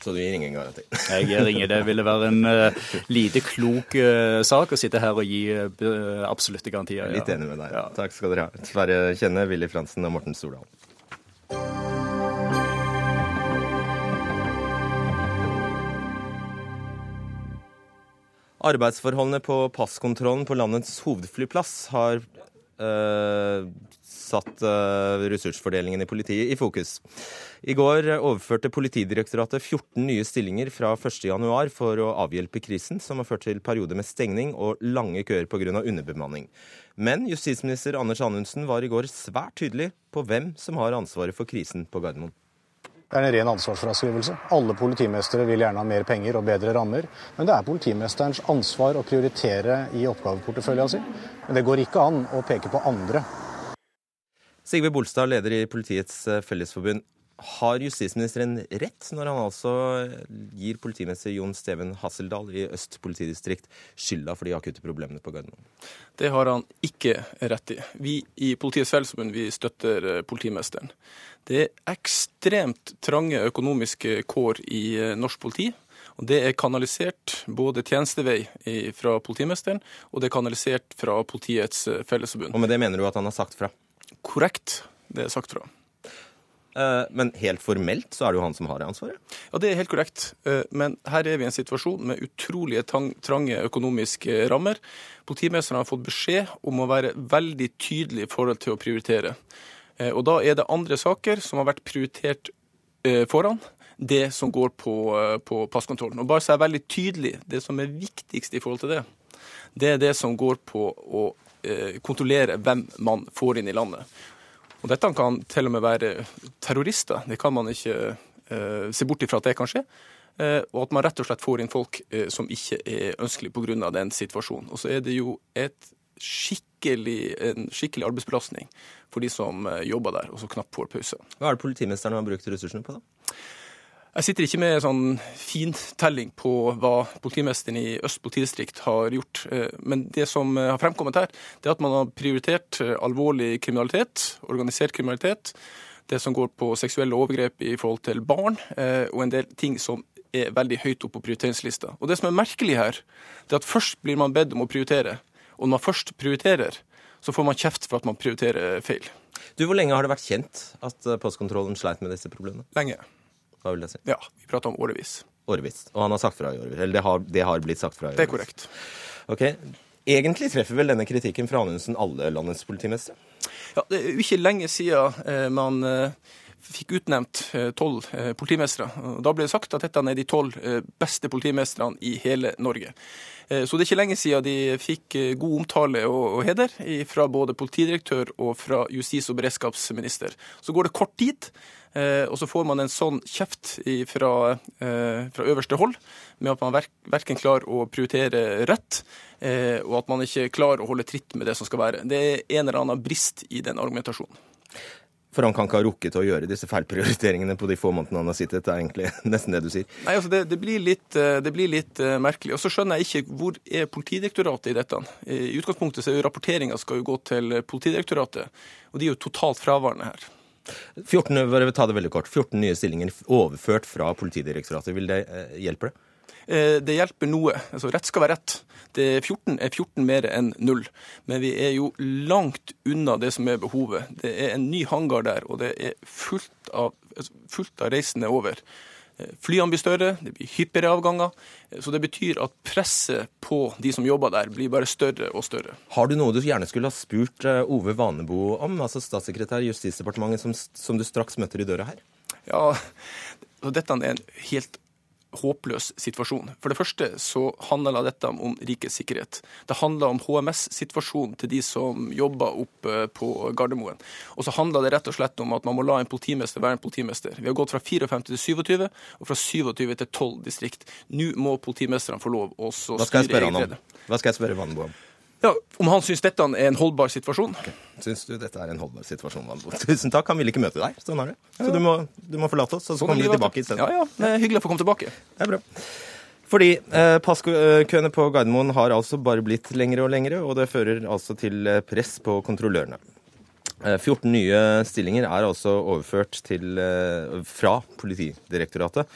Så du gir ingen garanti? Jeg gir ingen. Det ville være en uh, lite klok uh, sak å sitte her og gi uh, absolutte garantier. ja. Litt enig med deg. Ja. Takk skal dere ha. Sverre Kjenne, Willy Fransen og Morten Stordalen. Arbeidsforholdene på passkontrollen på landets hovedflyplass har eh, satt eh, ressursfordelingen i politiet i fokus. I går overførte Politidirektoratet 14 nye stillinger fra 1.1 for å avhjelpe krisen, som har ført til perioder med stengning og lange køer pga. underbemanning. Men justisminister Anders Anundsen var i går svært tydelig på hvem som har ansvaret for krisen på Gardermoen. Det er en ren ansvarsfraskrivelse. Alle politimestere vil gjerne ha mer penger og bedre rammer, men det er politimesterens ansvar å prioritere i oppgaveporteføljen sin. Men det går ikke an å peke på andre. Sigve Bolstad, leder i Politiets Fellesforbund. Har justisministeren rett når han altså gir politimester Jon Steven Hasseldal i Øst politidistrikt skylda for de akutte problemene på Gardermoen? Det har han ikke rett i. Vi i Politiets Fellesforbund vi støtter eh, politimesteren. Det er ekstremt trange økonomiske kår i eh, norsk politi. Og Det er kanalisert både tjenestevei fra politimesteren, og det er kanalisert fra Politiets eh, Fellesforbund. Og med det mener du at han har sagt fra? Korrekt, det er sagt fra. Eh, Men helt formelt så er det jo han som har ansvaret? Ja, Det er helt korrekt. Eh, Men her er vi i en situasjon med utrolige trange økonomiske rammer. Politimesteren har fått beskjed om å være veldig tydelig i forhold til å prioritere. Eh, Og da er det andre saker som har vært prioritert foran det som går på, på passkontrollen. Og bare så er veldig tydelig, det som er viktigst i forhold til det, det er det som går på å kontrollere hvem man får inn i landet. Og dette kan til og med være terrorister. Det kan man ikke eh, se bort ifra at det kan skje. Eh, og at man rett og slett får inn folk eh, som ikke er ønskelig pga. den situasjonen. Og så er det jo skikkelig, en skikkelig arbeidsbelastning for de som jobber der, og så knapt får pause. Hva er det politimesteren har brukt ressursene på, da? Jeg sitter ikke med sånn fintelling på hva politimesteren i Øst politidistrikt har gjort. eh, Men det som har fremkommet her, det er at man har prioritert eh, alvorlig kriminalitet, organisert kriminalitet, det som går på seksuelle overgrep i forhold til barn, eh, og en del ting som er veldig høyt oppe på prioriteringslista. Og det som er merkelig her, det er at først blir man bedt om å prioritere. Og når man først prioriterer, så får man kjeft for at man prioriterer feil. Du, Hvor lenge har det vært kjent at postkontrollen sleit med disse problemene? Lenge. Hva vil det si? Ja, vi prater om årevis. Årevis. Og han har sagt fra i årevis. Eller det har, det har blitt sagt fra i årevis. Det er korrekt. Ok. Egentlig treffer vel denne kritikken fra Anundsen alle landets politimestre? Ja, det er jo ikke lenge siden eh, man eh, fikk utnevnt tolv politimestere. Og Da ble det sagt at dette er de tolv beste politimestrene i hele Norge. Så det er ikke lenge siden de fikk god omtale og heder fra både politidirektør og fra justis- og beredskapsminister. Så går det kort tid, og så får man en sånn kjeft fra, fra øverste hold med at man verken klarer å prioritere rett, og at man ikke klarer å holde tritt med det som skal være. Det er en eller annen brist i den argumentasjonen. For han kan ikke ha rukket å gjøre disse feilprioriteringene på de få månedene han har sittet. Det er egentlig nesten det du sier. Nei, altså det, det, blir litt, det, blir litt, uh, merkelig. Og så skjønner jeg ikke hvor er Politidirektoratet i dette. I utgangspunktet så er jo rapporteringa skal jo gå til Politidirektoratet, og de er jo totalt fraværende her. 14, bare ta det veldig kort. 14 nye stillinger overført fra Politidirektoratet. Vil det uh, hjelpe det? Det hjelper noe. Altså, rett skal være rett. Det er 14 er 14 mer enn null. Men vi er jo langt unna det som er behovet. Det er en ny hangar der, og det er fullt av, altså, fullt av reisende over. Flyene blir større, det blir hyppigere avganger. Så det betyr at presset på de som jobber der, blir bare større og større. Har du noe du gjerne skulle ha spurt Ove Vanebo om, altså statssekretær i Justisdepartementet, som, som du straks møter i døra her? Ja, dette er en helt håpløs situasjon. For det første så handler dette om rikets sikkerhet. Det handler om HMS-situasjonen til de som jobber oppe på Gardermoen. Og så handler det rett og slett om at man må la en politimester være en politimester. Vi har gått fra 54 til 27, og fra 27 til 12 distrikt. Nå må politimesterne få lov å styre eget rede. Hva skal jeg spørre Vanbo om? Ja, Om han syns dette er en holdbar situasjon? Okay. Syns du dette er en holdbar situasjon, Vanbo? Tusen takk, han vil ikke møte deg. Sånn er det. Så du må, du må forlate oss, og så sånn kommer vi tilbake isteden. Ja, ja. Det er hyggelig å få komme tilbake. Det er bra. Fordi eh, passkøene på Gardermoen har altså bare blitt lengre og lengre, og det fører altså til press på kontrollørene. 14 nye stillinger er altså overført til, fra Politidirektoratet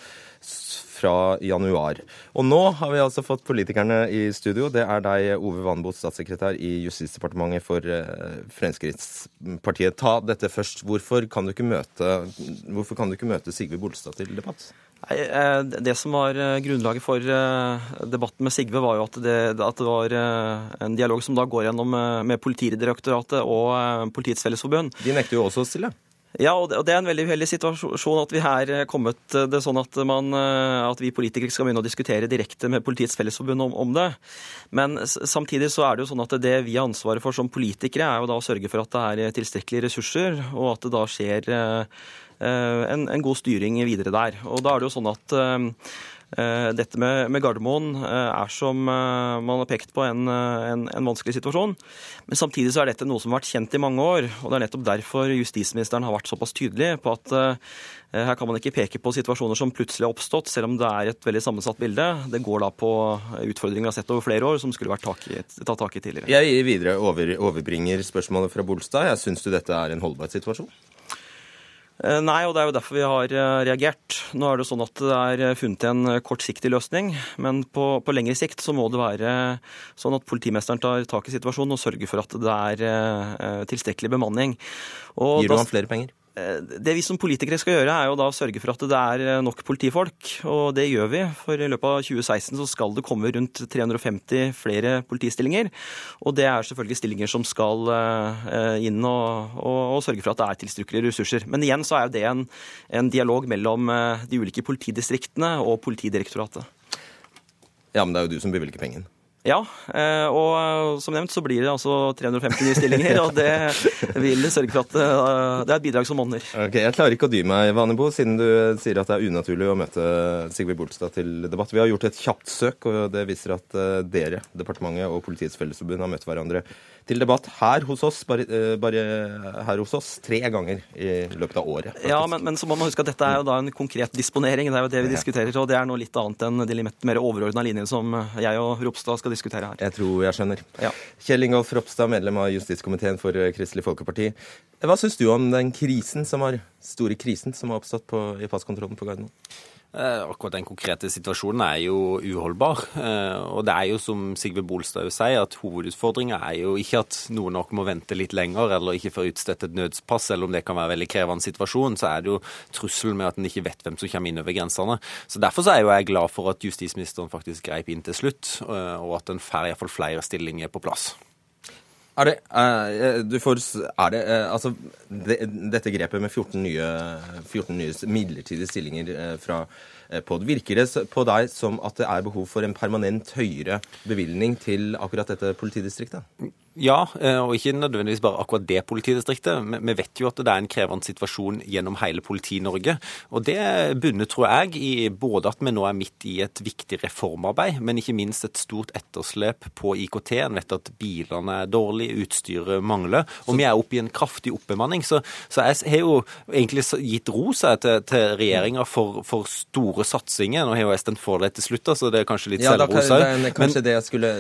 fra januar. Og nå har vi altså fått politikerne i studio. Det er deg, Ove Vanbo, statssekretær i Justisdepartementet for Fremskrittspartiet. Ta dette først. Hvorfor kan du ikke møte, hvorfor kan du ikke møte Sigve Bolstad til debatt? Det som var grunnlaget for debatten med Sigve, var jo at det, at det var en dialog som da går gjennom med Politidirektoratet og Politiets Fellesforbund. De nekter jo også å stille. Ja, og det er en veldig uheldig situasjon at vi her er kommet det sånn at, man, at vi politikere skal begynne å diskutere direkte med Politiets Fellesforbund om, om, det. Men samtidig så er det jo sånn at det vi har ansvaret for som politikere, er jo da å sørge for at det er tilstrekkelige ressurser, og at det da skjer en, en god styring videre der. Og da er det jo sånn at dette med, med, Gardermoen er som man har pekt på en, en, en, vanskelig situasjon. Men samtidig så er dette noe som har vært kjent i mange år. Og det er nettopp derfor justisministeren har vært såpass tydelig på at her kan man ikke peke på situasjoner som plutselig har oppstått, selv om det er et veldig sammensatt bilde. Det går da på utfordringer vi har sett over flere år, som skulle vært tak i, tatt tak i tidligere. Jeg videre over, overbringer spørsmålet fra Bolstad. Jeg Syns du dette er en holdbar situasjon? Nei, og det er jo derfor vi har reagert. Nå er det sånn at det er funnet en kortsiktig løsning, men på, på lengre sikt så må det være sånn at politimesteren tar tak i situasjonen og sørger for at det er tilstrekkelig bemanning. Og Gir du ham flere penger? Det vi som politikere skal gjøre, er jo da å sørge for at det er nok politifolk. Og det gjør vi. For i løpet av 2016 så skal det komme rundt 350 flere politistillinger. Og det er selvfølgelig stillinger som skal inn og, og, og sørge for at det er tilstrekkelige ressurser. Men igjen så er jo det en, en dialog mellom de ulike politidistriktene og Politidirektoratet. Ja, men det er jo du som bevilger pengene. Ja, og som nevnt så blir det altså 350 nye stillinger. Og det vil sørge for at det er et bidrag som monner. Ok, Jeg klarer ikke å dy meg, Vanebo, siden du sier at det er unaturlig å møte Sigve Bolstad til debatt. Vi har gjort et kjapt søk, og det viser at dere, departementet og Politiets Fellesforbund, har møtt hverandre til debatt her hos oss, bare, bare her hos oss, tre ganger i løpet av året. Faktisk. Ja, men, men, så må man huske at dette er jo da en konkret disponering. Det er jo det vi diskuterer. Og det er noe litt annet enn de litt mer overordna linjene som jeg og Ropstad skal diskutere her. Jeg tror jeg skjønner. Ja. Kjell Ingolf Ropstad, medlem av justiskomiteen for Kristelig Folkeparti. Hva syns du om den krisen som har, store krisen som har oppstått på, i passkontrollen på Gardermoen? Eh, Akkurat den konkrete situasjonen er jo uholdbar. Eh, Og det er jo som Sigve Bolstad jo sier, at hovedutfordringa er jo ikke at noen av oss må vente litt lenger eller ikke får utstedt et nødspass, selv om det kan være veldig krevende situasjon, så er det jo trusselen med at en ikke vet hvem som kommer inn over grensene. Så Derfor så er jo jeg glad for at justisministeren faktisk greip inn til slutt, eh, og at en får iallfall flere stillinger på plass. Er det, uh, får, er det uh, altså, det, dette grepet med 14 nye, 14 nye midlertidige stillinger uh, fra POD, virker det på deg som at det er behov for en permanent høyere bevilgning til akkurat dette politidistriktet? Ja, eh, og ikke nødvendigvis bare akkurat det politidistriktet. Vi vet jo at det er en krevende situasjon gjennom hele Politi-Norge. Og det bunner, tror jeg, i både at vi nå er midt i et viktig reformarbeid, men ikke minst et stort etterslep på IKT. En vet at bilene er dårlige, utstyret mangler, og vi er oppe i en kraftig oppbemanning. Så, så jeg har jo egentlig gitt ros til, til regjeringa for, for store satsinger. Nå har jo jeg stemt for det til slutt, så det er kanskje litt Ja, da, kan- selvros det er kanskje det jeg skulle,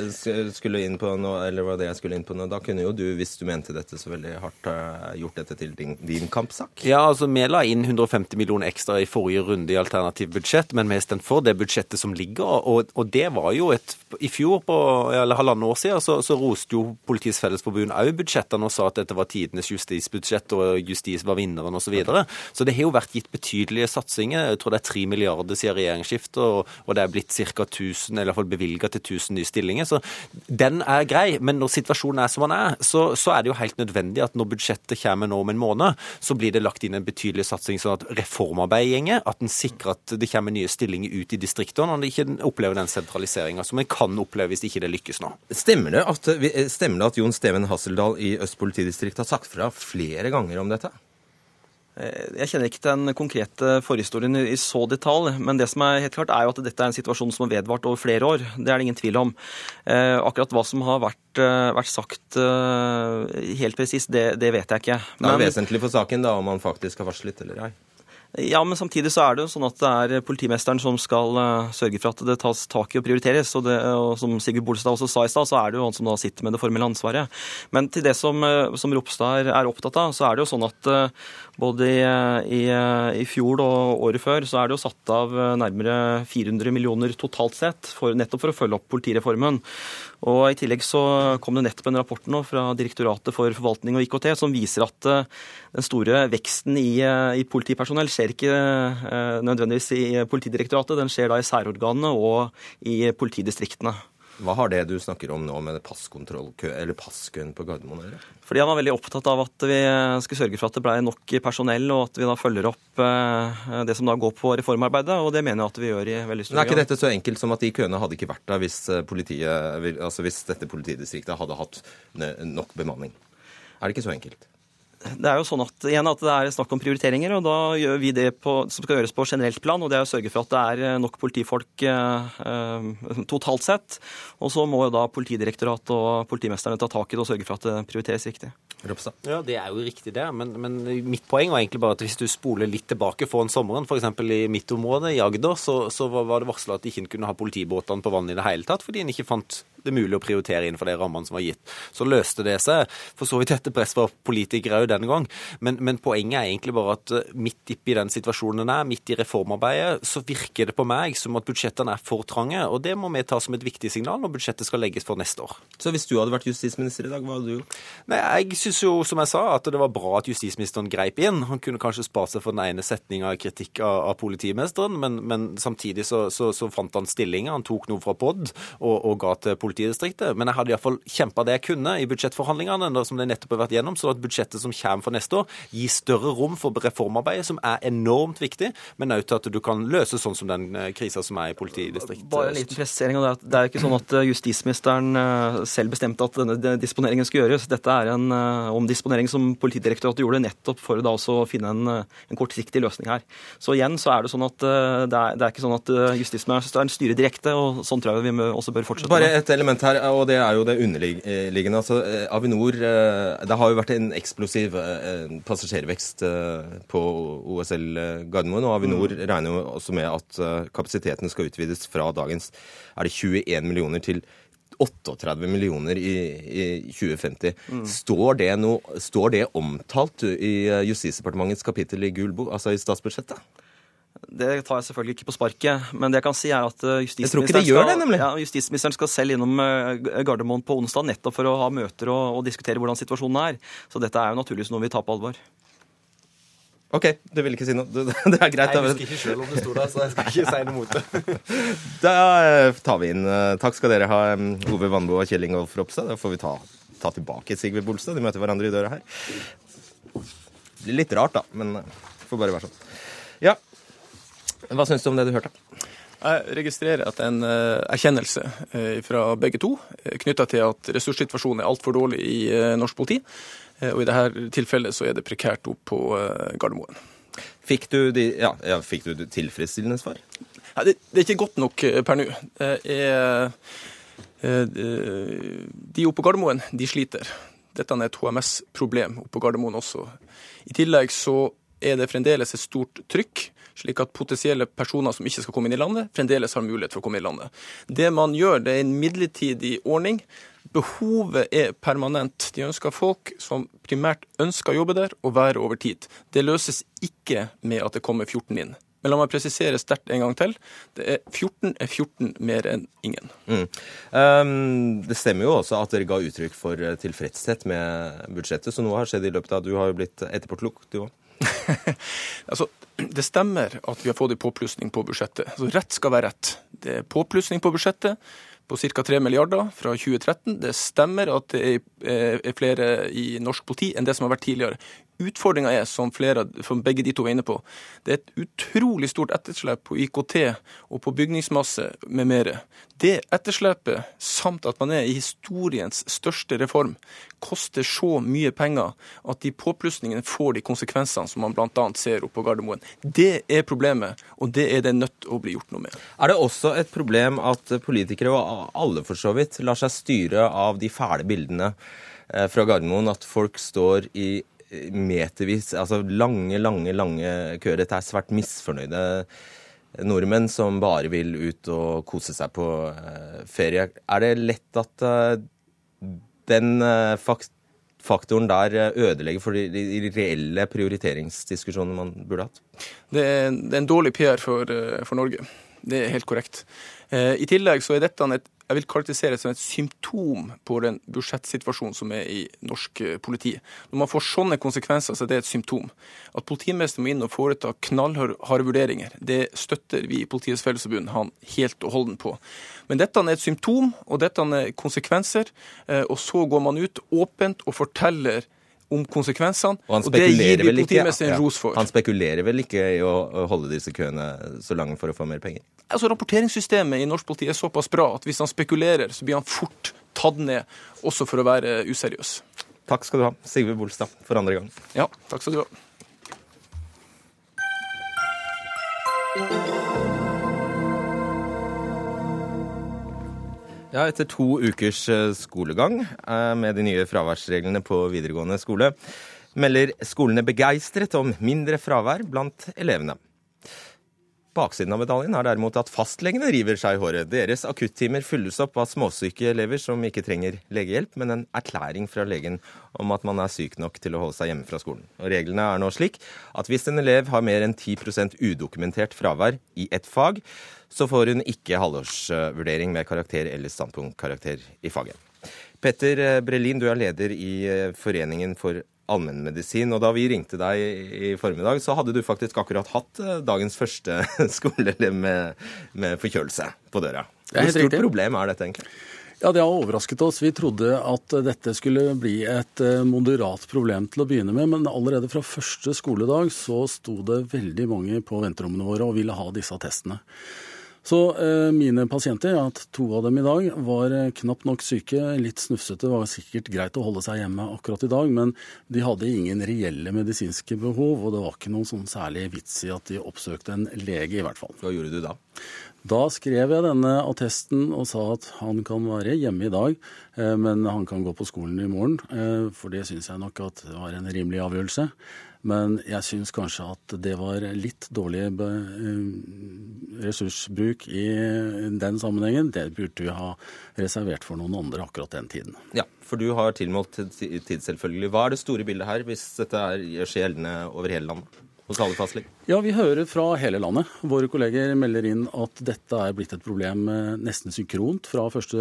skulle inn på nå, eller var det jeg skulle inn på nå. Da kunne jo du, hvis du mente dette så veldig hardt, eh, gjort dette til din, din kampsak. Ja, altså Vi la inn 150 millioner ekstra i forrige runde i alternativt budsjett, men vi har stemt for det budsjettet som ligger. Og, og det var jo et I fjor, på, eller halvannet år siden, så, så roste jo Politiets Fellesforbund òg budsjettene og sa at dette var tidenes justisbudsjett, og justis var vinneren osv. Så, videre. så det har jo vært gitt betydelige satsinger. Jeg tror det er 3 milliarder siden regjeringsskiftet, og, og det er blitt ca. 1000, eller i hvert fall bevilga til 1000 nye stillinger. Så den er grei. Men når situasjonen er som den er, så, så er det jo helt nødvendig at når budsjettet kommer nå om en måned, så blir det lagt inn en betydelig satsing sånn at reformarbeidet gjenger, at en sikrer at det kommer nye stillinger ut i distriktene, og en ikke opplever den sentraliseringa som en kan oppleve hvis ikke det lykkes nå. Stemmer det at, eh, stemmer det at Jon Steven Hasseldal i Øst politidistrikt har sagt fra flere ganger om dette? Eh, Jeg kjenner ikke til den konkrete forhistorien i så detalj, men det som er helt klart er jo at dette er en situasjon som har vedvart over flere år. Det er det ingen tvil om. Eh, akkurat hva som har vært, eh, vært sagt helt presist, det, det vet jeg ikke. Det er jo vesentlig for saken da, om han faktisk har varslet eller ei. Ja, men samtidig så er det jo sånn at det er politimesteren som skal eh, sørge for at det tas tak i og prioriteres. Og, det, og som Sigurd Bolstad også sa i stad, så er det jo han som da sitter med det formelle ansvaret. Men til det som, eh, som Ropstad er, opptatt av, så er det jo sånn at eh, både i, i, i fjor og året før så er det jo satt av nærmere 400 millioner totalt sett, for, nettopp for å følge opp politireformen. Og I tillegg så kom det nettopp en rapport nå fra Direktoratet for forvaltning og IKT som viser at eh, den store veksten i, eh, i politipersonell skjer ikke eh, nødvendigvis i Politidirektoratet, den skjer da i særorganene og i politidistriktene. Hva har det du snakker om nå med passkøen på Gardermoen å gjøre? Fordi han var veldig opptatt av at vi skulle sørge for at det ble nok personell, og at vi da følger opp eh, det som da går på reformarbeidet, og det mener jeg at vi gjør i veldig stor grad. er ikke dette så enkelt som at de køene hadde ikke vært der hvis, eh, politiet, altså hvis dette politidistriktet hadde hatt nok bemanning? Er det ikke så enkelt? Det er jo sånn at, igjen, at det er snakk om prioriteringer, og da gjør vi det på, som skal gjøres på generelt plan. og Det er å sørge for at det er nok politifolk eh, eh, totalt sett. Og så må jo da Politidirektoratet og politimesterne ta tak i det og sørge for at det prioriteres riktig. Ropstad? Ja, Det er jo riktig, det. Men, men mitt poeng var egentlig bare at hvis du spoler litt tilbake foran sommeren, f.eks. i mitt område, i Agder, så, så var det varsla at de ikke kunne ha politibåtene på vann i det hele tatt, fordi en ikke fant det mulig å prioritere innenfor de rammene som var gitt. Så løste det seg. For så vidt etter press fra politikere òg denne gang. Men, men poenget er egentlig bare at eh, midt oppi den situasjonen en er, midt i reformarbeidet, så virker det på meg som at budsjettene er for trange. Og det må vi ta som et viktig signal når budsjettet skal legges for neste år. Så hvis du hadde vært justisminister i dag, hva hadde du gjort? Nei, Jeg syns jo, som jeg sa, at det var bra at justisministeren greip inn. Han kunne kanskje spart seg for den ene setninga av kritikk av, av politimesteren, men, men samtidig så, så, så fant han stillinger. Han tok noe fra POD og, og ga til politidistriktet. Men jeg hadde iallfall kjempa det jeg kunne i budsjettforhandlingene, som det nettopp har vært gjennom, sånn at budsjettet som kommer for neste år, gir større rom for reformarbeidet, som er enormt viktig, men òg til at du kan løse sånn som den eh, krisa som er i politidistriktet. Bare en liten presisering. av Det er, det er ikke sånn at eh, justisministeren eh, selv bestemte at denne disponeringen skulle gjøres. Dette er en omdisponering som Politidirektoratet gjorde nettopp for da også å finne en, en kortsiktig løsning her. Så igjen så er det sånn at det er, det er ikke sånn at justisministeren styrer direkte, og sånn tror jeg vi også bør fortsette. Bare et element her, og det er jo det underliggende. Altså, eh, Avinor eh, Det har jo vært en eksplosiv eh, passasjervekst på OSL Gardermoen, og Avinor regner jo også med at kapasiteten skal utvides fra dagens er det 21 millioner til 38 millioner i, i 2050. Mm. Står, det no, står det omtalt i Justisdepartementets kapittel i Gul bok, altså i statsbudsjettet? Det tar jeg selvfølgelig ikke på sparket. Men det jeg kan si er at eh, Jeg tror ikke justisministeren, det det, skal, nemlig. ja, justisministeren skal selv innom eh, Gardermoen på onsdag nettopp for å ha møter og, og diskutere hvordan situasjonen er. Så dette er jo naturligvis noe vi tar på alvor. OK, du vil ikke si noe? Det, det er greit. Jeg husker ikke selv om det sto der, så jeg skal ikke si noe mot det. Da eh, tar vi inn Takk skal dere ha, Ove Vannbo og Kjell Ingolf Ropstad. Da får vi ta, ta tilbake Sigve Bolstad. De møter hverandre i døra her. Det blir litt rart, da, men det får bare være sånn. Ja. Hva syns du om det du hørte? Jeg registrerer at en eh, erkjennelse eh, fra begge to uh, knytta til at ressurssituasjonen er altfor dårlig i eh, norsk politi. Eh, og i dette tilfellet så er det prekært opp på eh, Gardermoen. Fikk du, de, ja, ja, fikk du tilfredsstillende svar? Nei, det, det er ikke godt nok eh, per nå. Det er, eh, De oppe på Gardermoen de sliter. Dette er et HMS-problem oppe på Gardermoen også. I tillegg så er det fremdeles et stort trykk, slik at potensielle personer som ikke skal komme inn i landet, fremdeles har mulighet for å komme inn i landet. Det man gjør, det er en midlertidig ordning. Behovet er permanent. De ønsker folk som primært ønsker å jobbe der, og være over tid. Det løses ikke med at det kommer 14 inn. Men la meg presisere sterkt en gang til. Det er 14 er 14 mer enn ingen. Mm. Um, det stemmer jo også at dere ga uttrykk for eh, tilfredshet med budsjettet, så noe har skjedd i løpet av Du har jo blitt etterpåklok, du òg. Altså, det stemmer at vi har fått en påplussing på budsjettet. Altså, rett skal være rett. Det er påplussing på budsjettet på ca. 3 milliarder fra 2013. Det stemmer at det eh, er flere i norsk politi enn det som har vært tidligere. Utfordringa er, som, flere, som begge de to er inne på, det er et utrolig stort etterslep på IKT og på bygningsmasse med mere. Det etterslepet, samt at man er i historiens største reform, koster så mye penger at de påplussingene får de konsekvensene som man bl.a. ser oppe på Gardermoen. Det er problemet, og det er det nødt til å bli gjort noe med. Er det også et problem at politikere, og alle for så vidt, lar seg styre av de fæle bildene eh, fra Gardermoen? At folk står i metervis, altså lange, lange, lange køer. Dette er svært misfornøyde nordmenn som bare vil ut og kose seg på eh, ferie. Er det lett at eh, den eh, faktoren der ødelegger for de, reelle prioriteringsdiskusjonene man burde hatt? Det er, en dårlig PR for, for Norge. Det er helt korrekt. I tillegg så er dette et jeg vil karakterisere det som et symptom på den budsjettsituasjonen som er i norsk eh, politi. Når man får sånne konsekvenser, så er det et symptom. At politimesteren må inn og foreta knallharde vurderinger, det støtter vi i Politiets Fellesforbund han helt og holden på. Men dette er et symptom, og dette er konsekvenser. eh, Og så går man ut åpent og forteller om konsekvensene, Og og det gir vi politimesteren ja, ros for. han spekulerer vel ikke i å holde disse køene så lange for å få mer penger? Altså, Rapporteringssystemet i norsk politi er såpass bra at hvis han spekulerer, så blir han fort tatt ned, også for å være useriøs. Takk skal du ha, Sigve Bolstad, for andre gang. Ja, takk skal du ha. Ja, etter to ukers eh, skolegang eh, med de nye fraværsreglene på videregående skole, melder skolene begeistret om mindre fravær blant elevene. Baksiden av medaljen er derimot at fastlegene river seg i håret. Deres akuttimer fylles opp av småsyke elever som ikke trenger legehjelp, men en erklæring fra legen om at man er syk nok til å holde seg hjemme fra skolen. Og Reglene er nå slik at hvis en elev har mer enn 10% udokumentert fravær i ett fag, så får hun ikke halvårsvurdering med karakter eller standpunktkarakter i faget. Petter Brelin, du er leder i eh, Foreningen for allmennmedisin. Og da vi ringte deg i formiddag, så hadde du faktisk akkurat hatt eh, dagens første skoleelev med, med forkjølelse på døra. Hvor stort riktig. problem er dette egentlig? Ja, Det har overrasket oss. Vi trodde at dette skulle bli et eh, moderat problem til å begynne med, men allerede fra første skoledag så sto det veldig mange på venterommene våre og ville ha disse testene. Så eh, mine pasienter, jeg har hatt to av dem i dag, var eh, knapt nok syke, litt snufsete. Var sikkert greit å holde seg hjemme akkurat i dag, men de hadde ingen reelle medisinske behov, og det var ikke noen sånn særlig vits i at de oppsøkte en lege, i hvert fall. Hva gjorde du da? Da skrev jeg denne attesten og sa at han kan være hjemme i dag, eh, men han kan gå på skolen i morgen. eh, For det syns jeg nok at det var en rimelig avgjørelse. Men jeg syns kanskje at det var litt dårlig eh, ressursbruk i den sammenhengen. Det burde vi ha reservert for noen andre akkurat den tiden. Ja, for du har tilmålt tid, selvfølgelig. Hva er det store bildet her, hvis dette er, seg gjeldende over hele landet? Ja, vi hører fra hele landet. Våre kolleger melder inn at dette er blitt et problem eh, nesten synkront fra første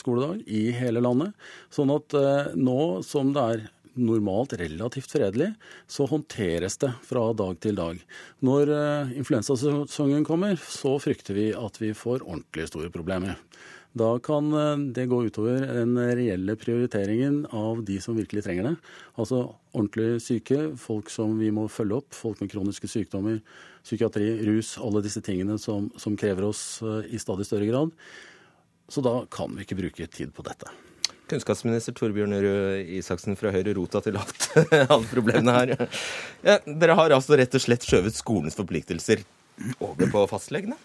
skoledag i hele landet. Sånn at eh, nå som det er normalt relativt fredelig, så håndteres det fra dag til dag. Når eh, influensasesongen kommer, så frykter vi at vi får ordentlig store problemer. Da kan eh, det gå utover den reelle prioriteringen av de som virkelig trenger det. Altså ordentlig syke, folk som vi må følge opp, folk med kroniske sykdommer, psykiatri, rus, alle disse tingene som, som krever oss eh, i stadig større grad. Så da kan vi ikke bruke tid på dette. Kunnskapsminister Torbjørn Røe Isaksen fra Høyre rota til alt, alle problemene her. Ja, dere har altså rett og slett skjøvet skolens forpliktelser over på fastlegene?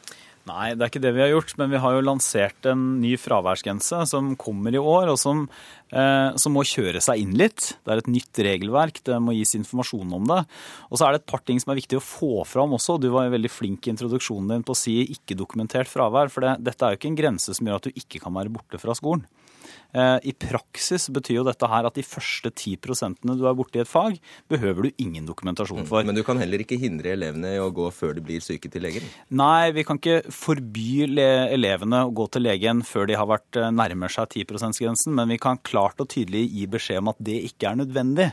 Nei, det er ikke det vi har gjort. Men vi har jo lansert en ny fraværsgrense som kommer i år, og som, eh, som, må kjøre seg inn litt. Det er et nytt regelverk, det må gis informasjon om det. Og så er det et par ting som er viktig å få fram også. Du var jo veldig flink i introduksjonen din på å si ikke-dokumentert fravær. For det, dette er jo ikke en grense som gjør at du ikke kan være borte fra skolen. Eh, I praksis betyr jo dette her at de første 10 prosentene du er borte i et fag, behøver du ingen dokumentasjon for. Men du kan heller ikke hindre elevene i å gå før de blir syke til legen? Nei, vi kan ikke forby elevene å gå til legen før de har vært eh, nærmer seg 10 %-grensen, men vi kan klart og tydelig gi beskjed om at det ikke er nødvendig.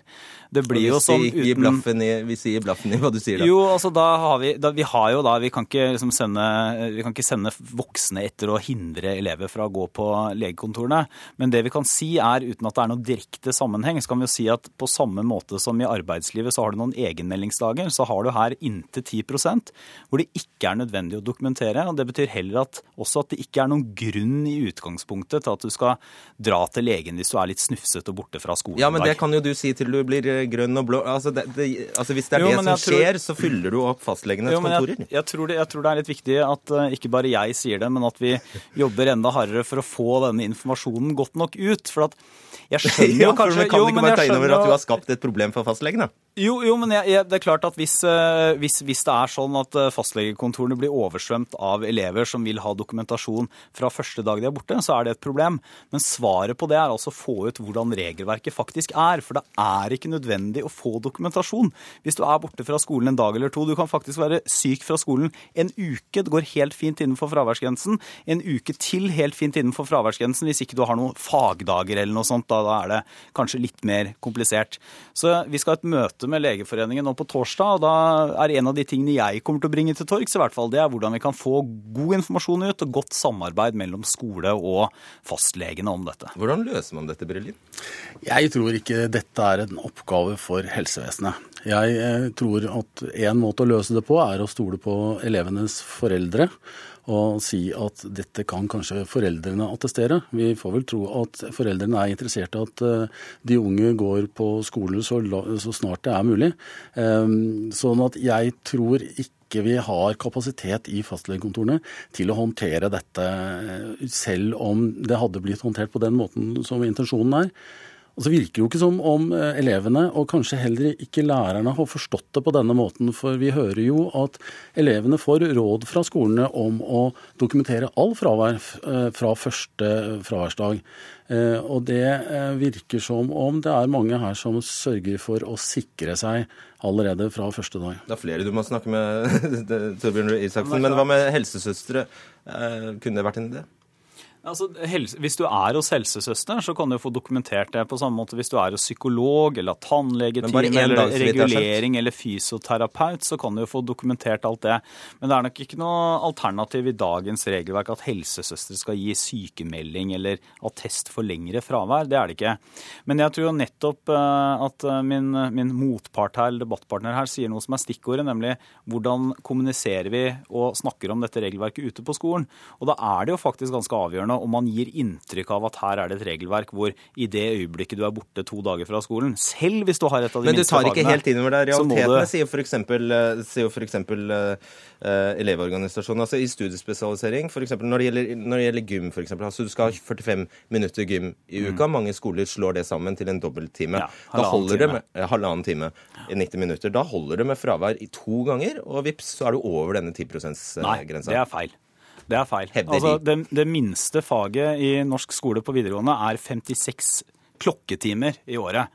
Det blir jo sånn uten Vi sier blaffen i hva du sier da. Jo, altså da har vi da, Vi har jo da Vi kan ikke liksom sende, vi kan ikke sende voksne etter å hindre elever fra å gå på legekontorene. Men det vi kan si er, uten at det er noe direkte sammenheng, så kan vi jo si at på samme måte som i arbeidslivet så har du noen egenmeldingsdager, så har du her inntil 10% hvor det ikke er nødvendig å dokumentere. og Det betyr heller at også at det ikke er noen grunn i utgangspunktet til at du skal dra til legen hvis du er litt snufsete og borte fra skolen. Ja, men det kan jo du si til du blir eh, grønn og blå. Altså, det, det, altså Hvis det er jo, det som skjer, så fyller du opp fastlegenes jo, kontorer. Jeg, jeg, tror det, jeg, tror det, er litt viktig at uh, ikke bare jeg sier det, men at vi jobber enda hardere for å få denne informasjonen godt nok ut. For at jeg skjønner jo kanskje ja, Kan du ikke bare ta inn over at du har skapt et problem for fastlegene? Jo, jo, men jeg, jeg, det er klart at hvis, uh, hvis, hvis, det er sånn at uh, fastlegekontorene blir oversvømt av elever som vil ha dokumentasjon fra første dag de er borte, så er det et problem. Men svaret på det er altså å få ut hvordan regelverket faktisk er. For det er ikke nødvendig å få dokumentasjon hvis du er borte fra skolen en dag eller to. Du kan faktisk være syk fra skolen en uke. Det går helt fint innenfor fraværsgrensen. En uke til helt fint innenfor fraværsgrensen hvis ikke du har noen fagdager eller noe sånt. Da, da er det kanskje litt mer komplisert. Så vi skal ha et møte møte med Legeforeningen nå på torsdag. og Da er en av de tingene jeg kommer til å bringe til torgs, i hvert fall, det er hvordan vi kan få god informasjon ut og godt samarbeid mellom skole og fastlegene om dette. Hvordan løser man dette, Brillin? Jeg tror ikke dette er en oppgave for helsevesenet. Jeg eh, tror at en måte å løse det på, er å stole på elevenes foreldre og si at dette kan kanskje foreldrene attestere. Vi får vel tro at foreldrene er interessert i at eh, de unge går på skolen så, så snart det er mulig. Ehm, sånn at jeg tror ikke vi har kapasitet i fastlegekontorene til å håndtere dette, eh, selv om det hadde blitt håndtert på den måten som intensjonen er. Og så virker det jo ikke som om eh, elevene, og kanskje heller ikke lærerne, har forstått det på denne måten. For vi hører jo at elevene får råd fra skolene om å dokumentere all fravær eh, fra første fraværsdag. Eh, og det virker som om det er mange her som sørger for å sikre seg allerede fra første dag. Det er flere du må snakke med, Torbjørn Isaksen. Men hva med helsesøstre? Kunne det vært en idé? Altså, helse, hvis du er hos helsesøster, så kan du få dokumentert det på samme måte hvis du er hos psykolog eller tannlegeteam eller regulering eller fysioterapeut, så kan du få dokumentert alt det. Men det er nok ikke noe alternativ i dagens regelverk at helsesøstre skal gi sykemelding eller attest for lengre fravær. Det er det ikke. Men jeg tror jo nettopp eh, at eh, min, min motpart her, debattpartner her, sier noe som er stikkordet, nemlig hvordan kommuniserer vi og snakker om dette regelverket ute på skolen. Og da er det jo faktisk ganske avgjørende avgjørende og man gir inntrykk av at her er det et regelverk hvor i det øyeblikket du er borte to dager fra skolen, selv hvis du har et av de minste fagene Men du tar ikke helt inn over det. Realitetene sier f.eks. Sier jo f.eks. Uh, elevorganisasjonen. Altså I studiespesialisering, f.eks. Når, det gjelder, når det gjelder gym, for eksempel, altså du skal ha 45 minutter gym i uka. Mm. Mange skoler slår det sammen til en dobbelttime. Ja, da holder time. det med halvannen time i 90 minutter. Da holder det med fravær i to ganger, og vips, så er du over denne 10 %-grensa. Nei, det er feil. Det er feil. Altså, det, det, minste faget i norsk skole på videregående er 56 klokketimer i året.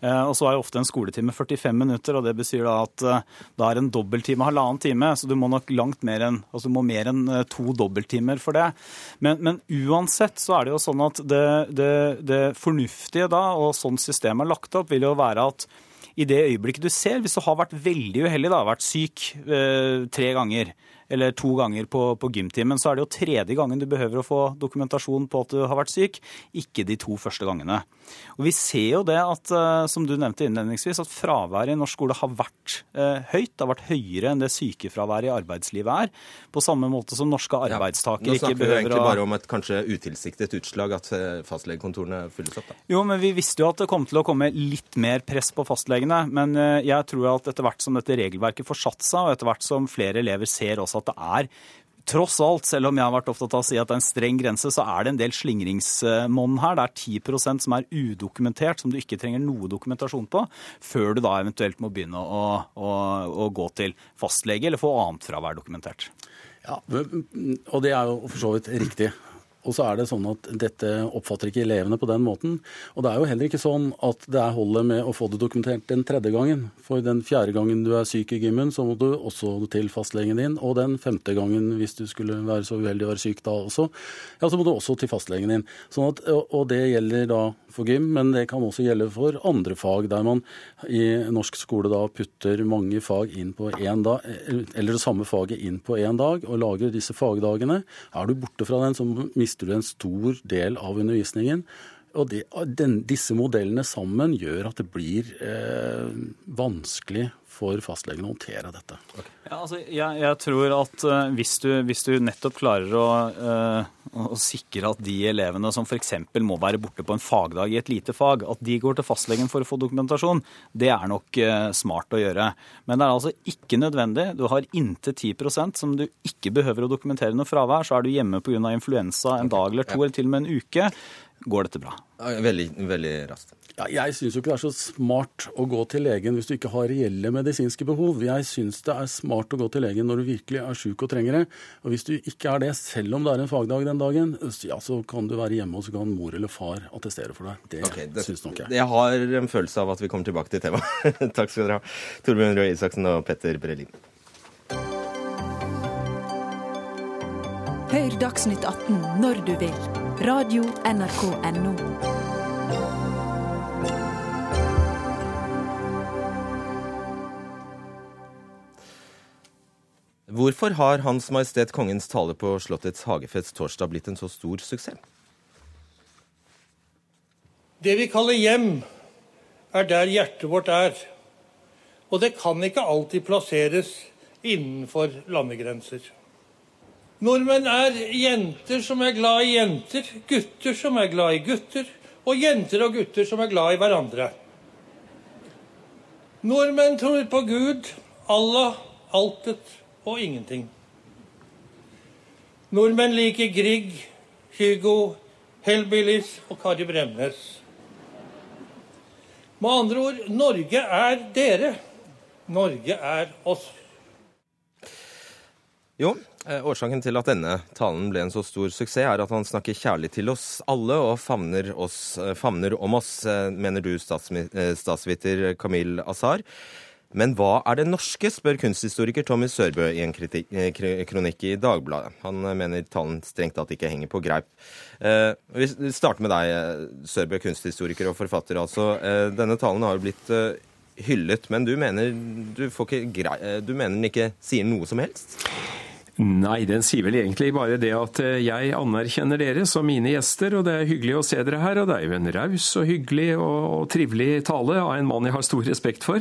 Eh, og så er jo ofte en skoletime 45 minutter, og det betyr da at eh, da er en dobbelttime halvannen time. Så du må nok langt mer enn altså du må mer enn eh, to dobbelttimer for det. Men, men, uansett så er det jo sånn at det, det, det fornuftige da, og sånn systemet er lagt opp, vil jo være at i det øyeblikket du ser, hvis du har vært veldig uheldig, da, vært syk eh, tre ganger, eller to ganger på, på gymtimen, så er det jo tredje gangen du behøver å få dokumentasjon på at du har vært syk, ikke de to første gangene. Og Vi ser jo det at, eh, som du nevnte innledningsvis, at fraværet i norsk skole har vært eh, høyt. Det har vært høyere enn det sykefraværet i arbeidslivet er. På samme måte som norske arbeidstakere ja, ikke behøver å Nå snakker vi egentlig bare om et kanskje utilsiktet utslag at eh, fastlegekontorene fylles opp. Da. Jo, men vi visste jo at det kom til å komme litt mer press på fastlegene. Men jeg tror at etter hvert som dette regelverket får satt seg, og etter hvert som flere elever ser også at det er tross alt, selv om jeg har vært opptatt av å si at det er en streng grense, så er det en del slingringsmonn her. Det er 10% som er udokumentert, som du ikke trenger noe dokumentasjon på, før du da eventuelt må begynne å, å, å gå til fastlege eller få annet fravær dokumentert. Ja, og det er jo for så vidt riktig. Og så er det sånn at dette oppfatter ikke elevene på den måten. Og det er jo heller ikke sånn at det er holdet med å få det dokumentert den tredje gangen. For den fjerde gangen du er syk i gymmen, så må du også til fastlegen din. Og den femte gangen, hvis du skulle være så uheldig å være syk da også, ja, så må du også til fastlegen din. Sånn at, og det gjelder da for gym, men det kan også gjelde for andre fag, der man i norsk skole da putter mange fag inn på én dag, eller det samme faget inn på én dag, og lager disse fagdagene. Er du borte fra den, så mister du en stor del av undervisningen. Og det, den, Disse modellene sammen gjør at det blir eh, vanskelig for fastlegen å håndtere dette. Okay. Ja, altså, jeg, jeg, tror at uh, hvis, du, hvis, du, nettopp klarer å, uh, å sikre at de elevene som f.eks. må være borte på en fagdag i et lite fag, at de går til fastlegen for å få dokumentasjon, det er nok uh, smart å gjøre. Men det er altså ikke nødvendig. Du har inntil 10% som du ikke behøver å dokumentere noe fravær. Så er du hjemme pga. influensa en dag eller to, eller til og med en uke går dette bra. Veldig, veldig raskt. Ja, jeg syns jo ikke det er så smart å gå til legen hvis du ikke har reelle medisinske behov. Jeg syns det er smart å gå til legen når du virkelig er sjuk og trenger det. Og hvis du ikke er det, selv om det er en fagdag den dagen, ja, så kan du være hjemme og så kan mor eller far attestere for deg. Det, okay, det syns nok jeg. Jeg har en følelse av at vi kommer tilbake til temaet. Takk skal dere ha, Torbjørn Røe Isaksen og Petter Brelin. Hør Dagsnytt 18 når du vil. Radio NRK NO. Hvorfor har Hans Majestet Kongens tale på Slottets hagefest torsdag blitt en så stor suksess? Det vi kaller hjem, er der hjertet vårt er. Og det kan ikke alltid plasseres innenfor landegrenser. Nordmenn er jenter som er glad i jenter, gutter som er glad i gutter, og jenter og gutter som er glad i hverandre. Nordmenn tror på Gud, Allah, altet og ingenting. Nordmenn liker Grieg, Hugo, Hellbillies og Kari Bremnes. Med andre ord Norge er dere. Norge er oss. Jo, årsaken til at denne talen ble en så stor suksess, er at han snakker kjærlig til oss alle og favner, oss, eh, favner om oss, eh, mener du, statsviter Kamil Asar. Men hva er det norske, spør kunsthistoriker Tommy Sørbø i en eh, kronikk i Dagbladet. Han eh, mener talen strengt tatt ikke henger på greip. Eh, vi starter med deg, Sørbø, kunsthistoriker og forfatter. altså. Eh, denne talen har jo blitt eh, hyllet, men du mener, du, eh, du mener den ikke sier noe som helst? Nei, den sier vel egentlig bare det at eh, jeg anerkjenner dere som mine gjester, og det er hyggelig å se dere her. Og det er jo en raus og hyggelig og trivelig tale av en mann jeg har stor respekt for.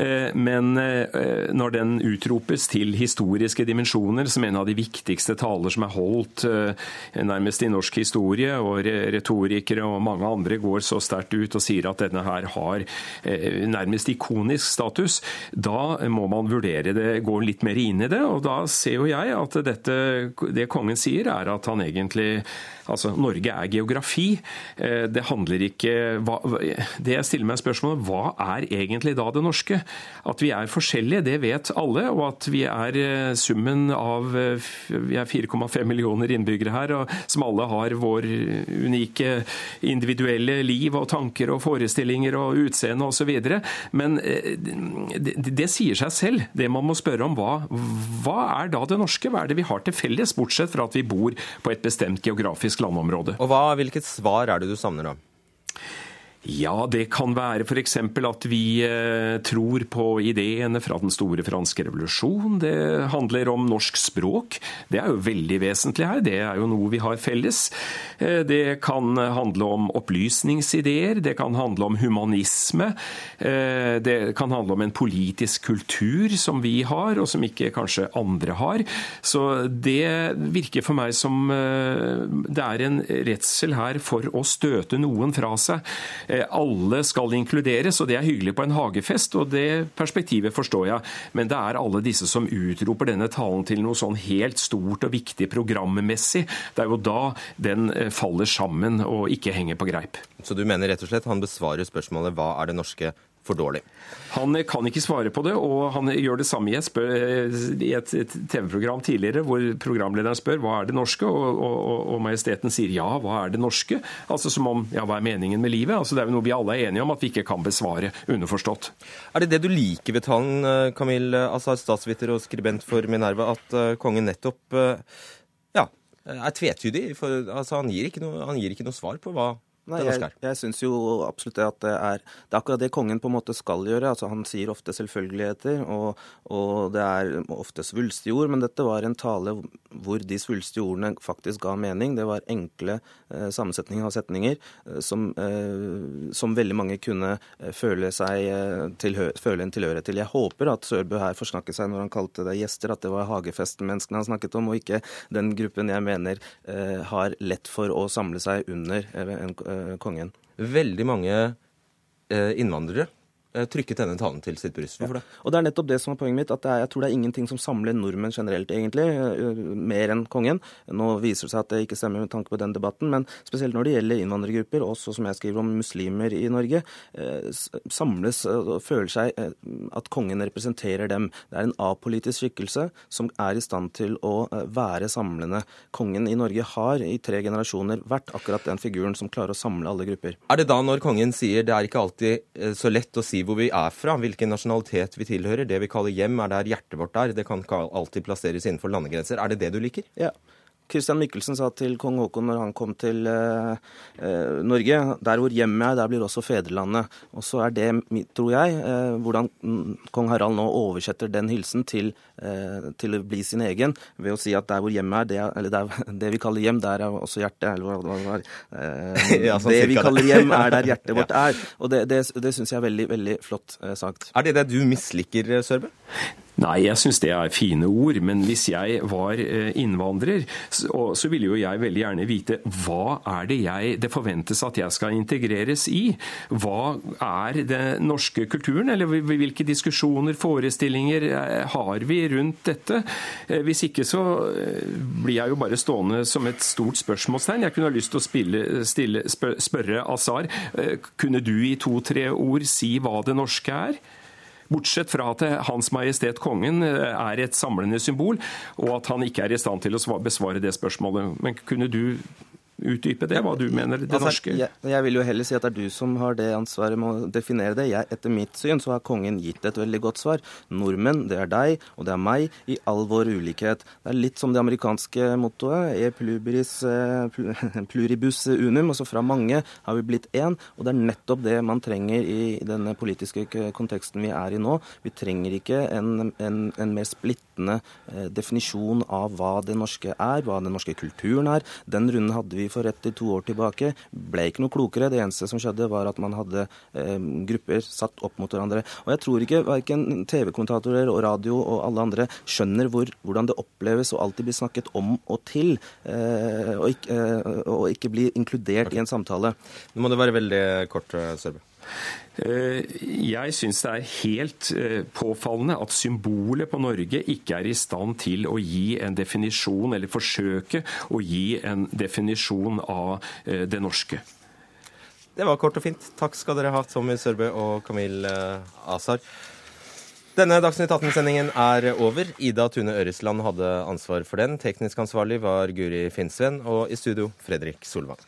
Eh, men eh, når den utropes til historiske dimensjoner som en av de viktigste taler som er holdt nærmest i norsk historie, og retorikere og mange andre går så sterkt ut og sier at denne her har nærmest ikonisk status, da må man vurdere det, gå litt mer inn i det. Og da ser jo jeg jeg at dette, det kongen sier, er at han egentlig Altså, Norge er geografi. Eh, det handler ikke hva, Det jeg stiller meg spørsmålet, hva er egentlig da det norske? At vi er forskjellige, det vet alle. Og at vi er eh, summen av eh, Vi er 4,5 millioner innbyggere her, og som alle har vår unike individuelle liv og tanker og forestillinger og utseende osv. Men det, det sier seg selv. Det man må spørre om, hva, hva er da det norske? Hva er det vi har til felles, bortsett fra at vi bor på et bestemt geografisk landområde? Og hva, Hvilket svar er det du savner, da? Ja, det kan være f.eks. at vi eh, tror på ideene fra den store franske revolusjon. Det handler om norsk språk. Det er jo veldig vesentlig her. Det er jo noe vi har felles. Eh, det kan handle om opplysningsideer. Det kan handle om humanisme. Eh, det kan handle om en politisk kultur som vi har, og som ikke kanskje andre har. Så det virker for meg som det er en redsel her for å støte noen fra seg. Alle skal inkluderes, og det er hyggelig på en hagefest, og det perspektivet forstår jeg. Men det er alle disse som utroper denne talen til noe sånn helt stort og viktig programmessig. Det er jo da den faller sammen og ikke henger på greip. Så du mener rett og slett han besvarer spørsmålet hva er det norske for dårlig? Han kan ikke svare på det, og han gjør det samme i et, TV-program tidligere hvor programlederen spør hva er det norske, og, og, og, Majesteten sier ja, hva er det norske? Altså som om ja, hva er meningen med livet? Altså Det er jo noe vi alle er enige om at vi ikke kan besvare, underforstått. Er det det du liker ved talen, Kamil Asar, statsviter og skribent for Minerva, at kongen nettopp ja, er tvetydig? For, altså, han, gir noe, han gir ikke noe svar på hva Nei, jeg, jeg syns jo absolutt at det er Det er akkurat det kongen på en måte skal gjøre. altså Han sier ofte selvfølgeligheter, og, og det er ofte svulstige ord, men dette var en tale hvor de svulstige ordene faktisk ga mening. Det var enkle eh, sammensetninger av setninger eh, som, eh, som, veldig mange kunne føle, seg tilhø føle en tilhørighet til. Jeg håper at Sørbø her forsnakket seg når han kalte det gjester, at det var hagefestmenneskene han snakket om, og ikke den gruppen jeg mener har lett for å samle seg under en kongen. Veldig mange innvandrere trykket denne talen til sitt bryst. Hvorfor det? Og det er nettopp det som er poenget mitt, at er, jeg tror det er ingenting som samler nordmenn generelt, egentlig, mer enn kongen. Nå viser det seg at det ikke stemmer med tanke på den debatten, men spesielt når det gjelder innvandrergrupper, også som jeg skriver om muslimer i Norge, samles og føler seg at kongen representerer dem. Det er en apolitisk skikkelse som er i stand til å være samlende. Kongen i Norge har i tre generasjoner vært akkurat den figuren som klarer å samle alle grupper. Er det da når kongen sier det er ikke alltid så lett å si hvor vi er fra, hvilken nasjonalitet vi tilhører. Det vi kaller hjem, er der hjertet vårt er. Det kan ikke alltid plasseres innenfor landegrenser. Er det det du liker? Ja. Christian Michelsen sa til kong Haakon når han kom til eh, eh, Norge der hvor hjemmet er, der blir også fedrelandet. Og så er det, tror jeg, eh, hvordan kong Harald nå oversetter den hilsen til, eh, til, å bli sin egen, ved å si at der hvor hjemmet er, det, eller der, det vi kaller hjem, der er også hjertet. Eller hva det var. ja, sånn det vi kaller hjem, er der hjertet vårt er. Og det, det, det syns jeg er veldig, veldig flott eh, sagt. Er det det du misliker, Sørbø? Nei, jeg syns det er fine ord. Men hvis jeg var innvandrer, så ville jo jeg veldig gjerne vite hva er det jeg, det forventes at jeg skal integreres i? Hva er den norske kulturen? Eller hvilke diskusjoner, forestillinger har vi rundt dette? Hvis ikke så blir jeg jo bare stående som et stort spørsmålstegn. Jeg kunne ha lyst til å spille, stille, spørre Azar, kunne du i to-tre ord si hva det norske er? Bortsett fra at Hans Majestet Kongen er et samlende symbol, og at han ikke er i stand til å besvare det spørsmålet. Men kunne du utdype det, hva du mener det altså, norske jeg, jeg, vil jo heller si at det er du som har det ansvaret med å definere det. Jeg, etter mitt syn så har kongen gitt et veldig godt svar. Nordmenn, det er deg, og det er meg, i all vår ulikhet. Det er litt som det amerikanske mottoet, e pluribus, pluribus unum, altså fra mange har vi blitt én. Og det er nettopp det man trenger i denne politiske konteksten vi er i nå. Vi trenger ikke en, en, en mer splittende definisjon av hva det norske er, hva den norske kulturen er. Den runden hadde vi for ett til to år tilbake. Ble ikke noe klokere. Det eneste som skjedde, var at man hadde eh, grupper satt opp mot hverandre. Og jeg tror ikke verken TV-kommentatorer og radio og alle andre skjønner hvor, hvordan det oppleves å alltid bli snakket om og til, eh, og, ikke, eh, og ikke bli inkludert okay. i en samtale. Nå må det være veldig kort, Sørbø. Eh, Jeg syns det er helt eh, påfallende at symbolet på Norge ikke er i stand til å gi en definisjon, eller forsøke å gi en definisjon av eh, det norske. Det var kort og fint. Takk skal dere ha, Tommy Sørbø og Kamil Asar. Denne Dagsnytt 18-sendingen er over. Ida Tune Øresland hadde ansvar for den. Teknisk ansvarlig var Guri Finnsven, og i studio Fredrik Solvang.